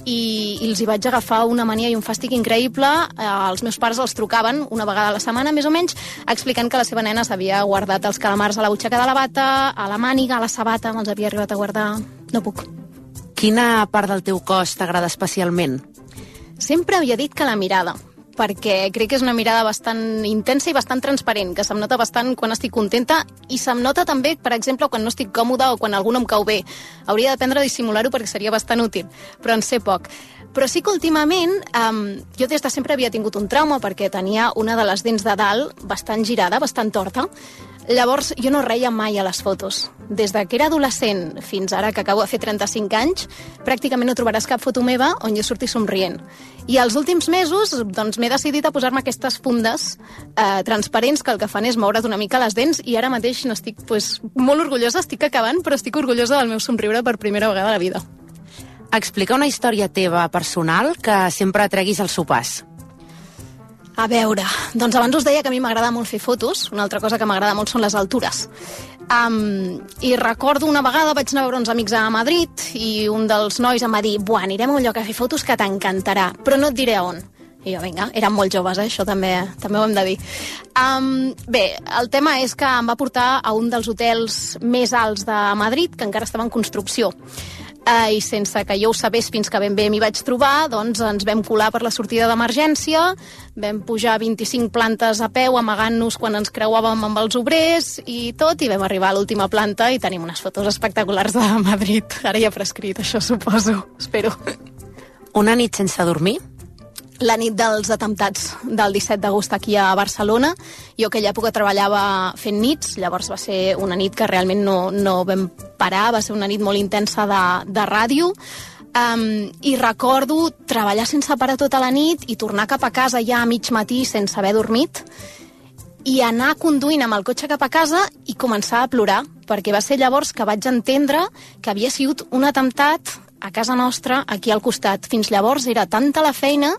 i, i els hi vaig agafar una mania i un fàstic increïble. Eh, els meus pares els trucaven una vegada a la setmana, més o menys, explicant que la seva nena s'havia guardat els calamars a la butxaca de la bata, a la màniga, a la sabata, me'ls havia arribat a guardar. No puc. Quina part del teu cos t'agrada especialment? Sempre havia dit que la mirada perquè crec que és una mirada bastant intensa i bastant transparent, que se'm nota bastant quan estic contenta i se'm nota també, per exemple, quan no estic còmoda o quan algú no em cau bé. Hauria d'aprendre a dissimular-ho perquè seria bastant útil, però en sé poc. Però sí que últimament um, jo des de sempre havia tingut un trauma perquè tenia una de les dents de dalt bastant girada, bastant torta, Llavors, jo no reia mai a les fotos. Des de que era adolescent fins ara que acabo de fer 35 anys, pràcticament no trobaràs cap foto meva on jo surti somrient. I els últims mesos doncs, m'he decidit a posar-me aquestes fundes eh, transparents que el que fan és moure't una mica les dents i ara mateix n'estic pues, molt orgullosa, estic acabant, però estic orgullosa del meu somriure per primera vegada a la vida. Explica una història teva personal que sempre treguis als sopars. A veure, doncs abans us deia que a mi m'agrada molt fer fotos, una altra cosa que m'agrada molt són les altures. Um, I recordo una vegada vaig anar a veure uns amics a Madrid i un dels nois em va dir «Buah, anirem a un lloc a fer fotos que t'encantarà, però no et diré on». I jo, vinga, érem molt joves, eh? això també, també ho hem de dir. Um, bé, el tema és que em va portar a un dels hotels més alts de Madrid, que encara estava en construcció eh, i sense que jo ho sabés fins que ben bé m'hi vaig trobar, doncs ens vam colar per la sortida d'emergència, vam pujar 25 plantes a peu amagant-nos quan ens creuàvem amb els obrers i tot, i vam arribar a l'última planta i tenim unes fotos espectaculars de Madrid. Ara ja prescrit, això suposo, espero. Una nit sense dormir? La nit dels atemptats del 17 d'agost aquí a Barcelona. Jo aquella època treballava fent nits, llavors va ser una nit que realment no, no vam parar, va ser una nit molt intensa de, de ràdio, um, i recordo treballar sense parar tota la nit i tornar cap a casa ja a mig matí sense haver dormit, i anar conduint amb el cotxe cap a casa i començar a plorar, perquè va ser llavors que vaig entendre que havia sigut un atemptat a casa nostra, aquí al costat. Fins llavors era tanta la feina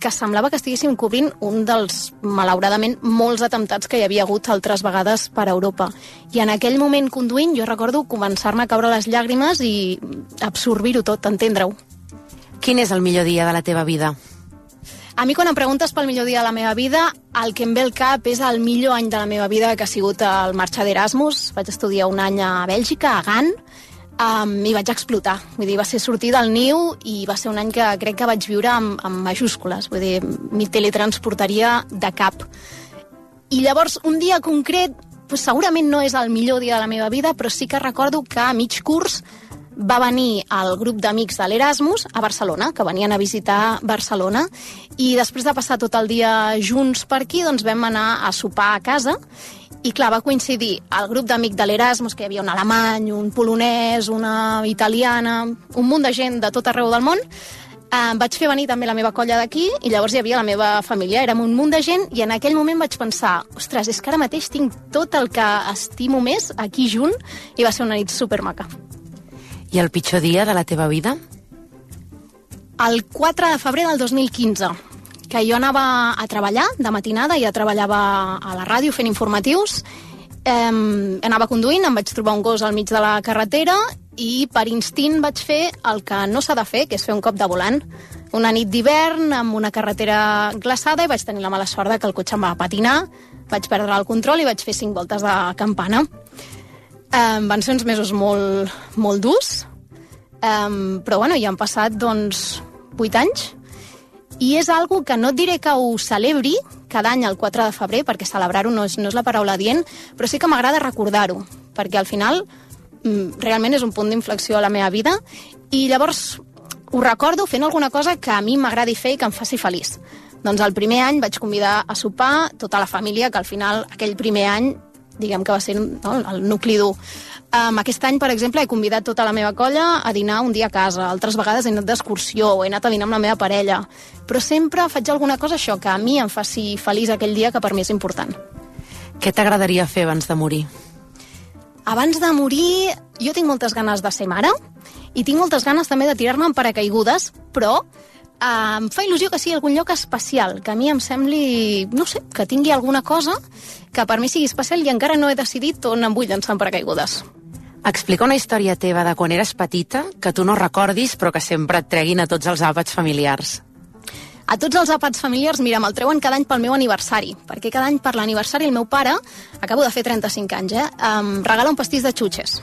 que semblava que estiguéssim cobrint un dels, malauradament, molts atemptats que hi havia hagut altres vegades per Europa. I en aquell moment conduint jo recordo començar-me a caure les llàgrimes i absorbir-ho tot, entendre-ho. Quin és el millor dia de la teva vida? A mi, quan em preguntes pel millor dia de la meva vida, el que em ve al cap és el millor any de la meva vida, que ha sigut el marxa d'Erasmus. Vaig estudiar un any a Bèlgica, a Gant, um, i vaig explotar. Vull dir, va ser sortir del niu i va ser un any que crec que vaig viure amb, amb majúscules. Vull dir, m'hi teletransportaria de cap. I llavors, un dia concret, pues, segurament no és el millor dia de la meva vida, però sí que recordo que a mig curs va venir el grup d'amics de l'Erasmus a Barcelona, que venien a visitar Barcelona, i després de passar tot el dia junts per aquí, doncs vam anar a sopar a casa, i clar, va coincidir el grup d'amics de l'Erasmus, que hi havia un alemany, un polonès, una italiana, un munt de gent de tot arreu del món, em vaig fer venir també la meva colla d'aquí i llavors hi havia la meva família, érem un munt de gent i en aquell moment vaig pensar, ostres, és que ara mateix tinc tot el que estimo més aquí junt i va ser una nit supermaca. I el pitjor dia de la teva vida? El 4 de febrer del 2015, que jo anava a treballar de matinada, ja treballava a la ràdio fent informatius, eh, anava conduint, em vaig trobar un gos al mig de la carretera i per instint vaig fer el que no s'ha de fer, que és fer un cop de volant. Una nit d'hivern, amb una carretera glaçada, i vaig tenir la mala sort que el cotxe em va patinar, vaig perdre el control i vaig fer cinc voltes de campana. Um, van ser uns mesos molt, molt durs, um, però bueno, ja han passat doncs, 8 anys, i és algo que no et diré que ho celebri cada any el 4 de febrer, perquè celebrar-ho no, és, no és la paraula dient, però sí que m'agrada recordar-ho, perquè al final mm, realment és un punt d'inflexió a la meva vida i llavors ho recordo fent alguna cosa que a mi m'agradi fer i que em faci feliç. Doncs el primer any vaig convidar a sopar tota la família, que al final aquell primer any diguem que va ser no, el nucli dur. Um, aquest any, per exemple, he convidat tota la meva colla a dinar un dia a casa. Altres vegades he anat d'excursió, he anat a dinar amb la meva parella. Però sempre faig alguna cosa això que a mi em faci feliç aquell dia, que per mi és important. Què t'agradaria fer abans de morir? Abans de morir, jo tinc moltes ganes de ser mare i tinc moltes ganes també de tirar-me en paracaigudes, però eh, em fa il·lusió que sigui algun lloc especial, que a mi em sembli, no sé, que tingui alguna cosa que per mi sigui especial i encara no he decidit on em vull llançar en paracaigudes. Explica una història teva de quan eres petita que tu no recordis però que sempre et treguin a tots els àpats familiars. A tots els àpats familiars, mira, me'l treuen cada any pel meu aniversari, perquè cada any per l'aniversari el meu pare, acabo de fer 35 anys, eh, em regala un pastís de xutxes.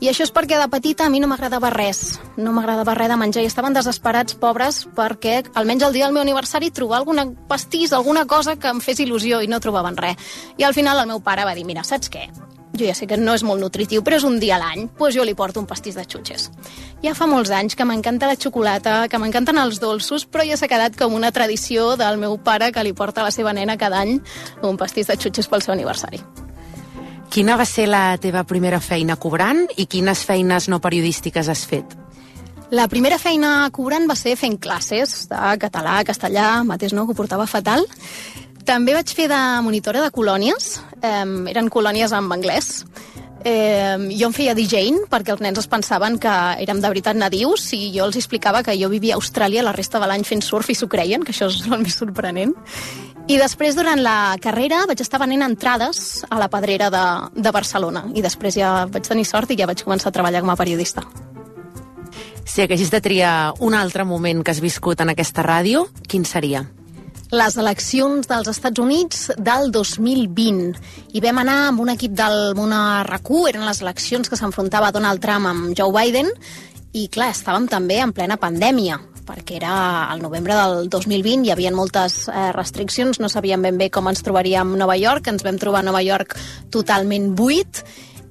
I això és perquè de petita a mi no m'agradava res, no m'agradava res de menjar i estaven desesperats, pobres, perquè almenys el dia del meu aniversari trobar alguna pastís, alguna cosa que em fes il·lusió i no trobaven res. I al final el meu pare va dir, mira, saps què? Jo ja sé que no és molt nutritiu, però és un dia a l'any, doncs jo li porto un pastís de xutxes. Ja fa molts anys que m'encanta la xocolata, que m'encanten els dolços, però ja s'ha quedat com una tradició del meu pare que li porta a la seva nena cada any un pastís de xutxes pel seu aniversari. Quina va ser la teva primera feina cobrant i quines feines no periodístiques has fet? La primera feina cobrant va ser fent classes de català, castellà, mateix no, que ho portava fatal. També vaig fer de monitora de colònies, eh, eren colònies en anglès. Eh, jo em feia DJing perquè els nens es pensaven que érem de veritat nadius i jo els explicava que jo vivia a Austràlia la resta de l'any fent surf i s'ho creien, que això és el més sorprenent. I després, durant la carrera, vaig estar venent entrades a la pedrera de, de Barcelona. I després ja vaig tenir sort i ja vaig començar a treballar com a periodista. Si haguessis de triar un altre moment que has viscut en aquesta ràdio, quin seria? Les eleccions dels Estats Units del 2020 i vam anar amb un equip del Mona RAC1, eren les eleccions que s'enfrontava Donald Trump amb Joe Biden i clar, estàvem també en plena pandèmia perquè era al novembre del 2020, hi havia moltes eh, restriccions, no sabíem ben bé com ens trobaríem a Nova York, ens vam trobar a Nova York totalment buit,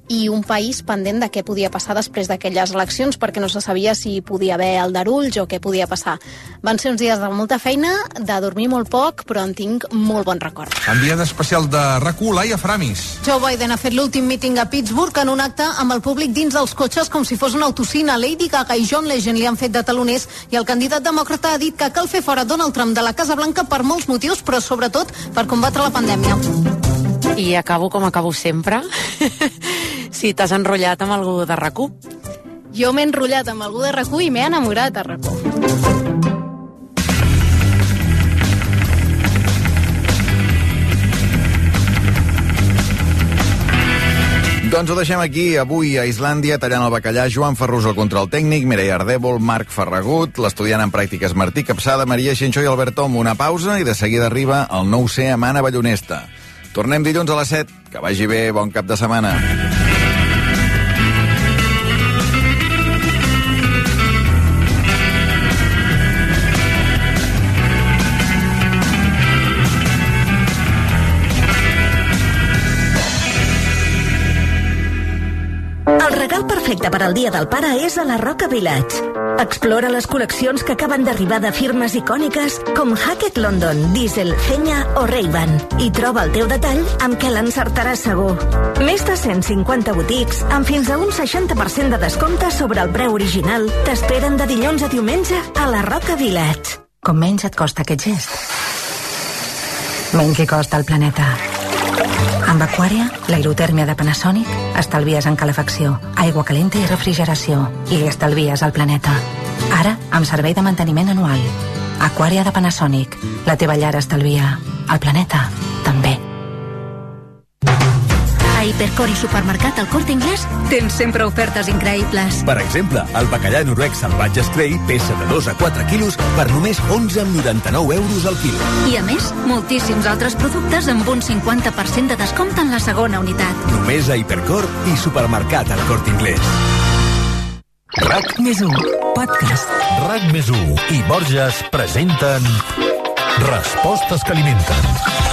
i un país pendent de què podia passar després d'aquelles eleccions perquè no se sabia si podia haver aldarulls o què podia passar. Van ser uns dies de molta feina, de dormir molt poc, però en tinc molt bon record. Enviada especial de RAC1, Laia Framis. Joe Biden ha fet l'últim míting a Pittsburgh en un acte amb el públic dins dels cotxes com si fos una autocina. Lady Gaga i John Legend li han fet de taloners i el candidat demòcrata ha dit que cal fer fora Donald Trump de la Casa Blanca per molts motius, però sobretot per combatre la pandèmia. I acabo com acabo sempre. si t'has enrotllat amb algú de rac Jo m'he enrotllat amb algú de rac i m'he enamorat de rac Doncs ho deixem aquí, avui a Islàndia, tallant el bacallà, Joan Ferrus, el control tècnic, Mireia Ardèvol, Marc Ferragut, l'estudiant en pràctiques Martí Capçada, Maria Xinxó i Albert Tom. Una pausa i de seguida arriba el nou c amb Anna Ballonesta. Tornem dilluns a les 7. Que vagi bé, bon cap de setmana. Perfecte per al Dia del Pare és a la Roca Village. Explora les col·leccions que acaben d'arribar de firmes icòniques com Hackett London, Diesel, Fenya o Ray-Ban i troba el teu detall amb què l'encertaràs segur. Més de 150 botics amb fins a un 60% de descompte sobre el preu original t'esperen de dilluns a diumenge a la Roca Village. Com menys et costa aquest gest, menys li costa al planeta. Amb Aquària, l'aerotèrmia de Panasonic, estalvies en calefacció, aigua calenta i refrigeració, i li estalvies al planeta. Ara, amb servei de manteniment anual. Aquària de Panasonic. La teva llar estalvia. El planeta, Hipercor i Supermercat El Corte Inglés tens sempre ofertes increïbles. Per exemple, el bacallà noruec salvatge Scray peça de 2 a 4 quilos per només 11,99 euros al quilo. I a més, moltíssims altres productes amb un 50% de descompte en la segona unitat. Només a Hipercor i Supermercat El Corte Inglés. RAC més 1, podcast. RAC més 1 i Borges presenten Respostes que alimenten.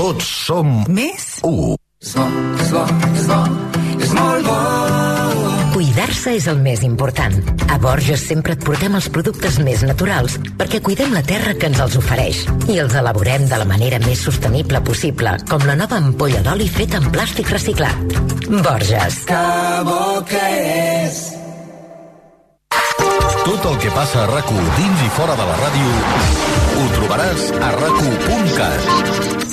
Tots som... Més? U. Cuidar-se és el més important. A Borges sempre et portem els productes més naturals perquè cuidem la terra que ens els ofereix i els elaborem de la manera més sostenible possible, com la nova ampolla d'oli feta en plàstic reciclat. Borges. Que bo que és! Tot el que passa a RAC1 dins i fora de la ràdio ho trobaràs a rac1.cat.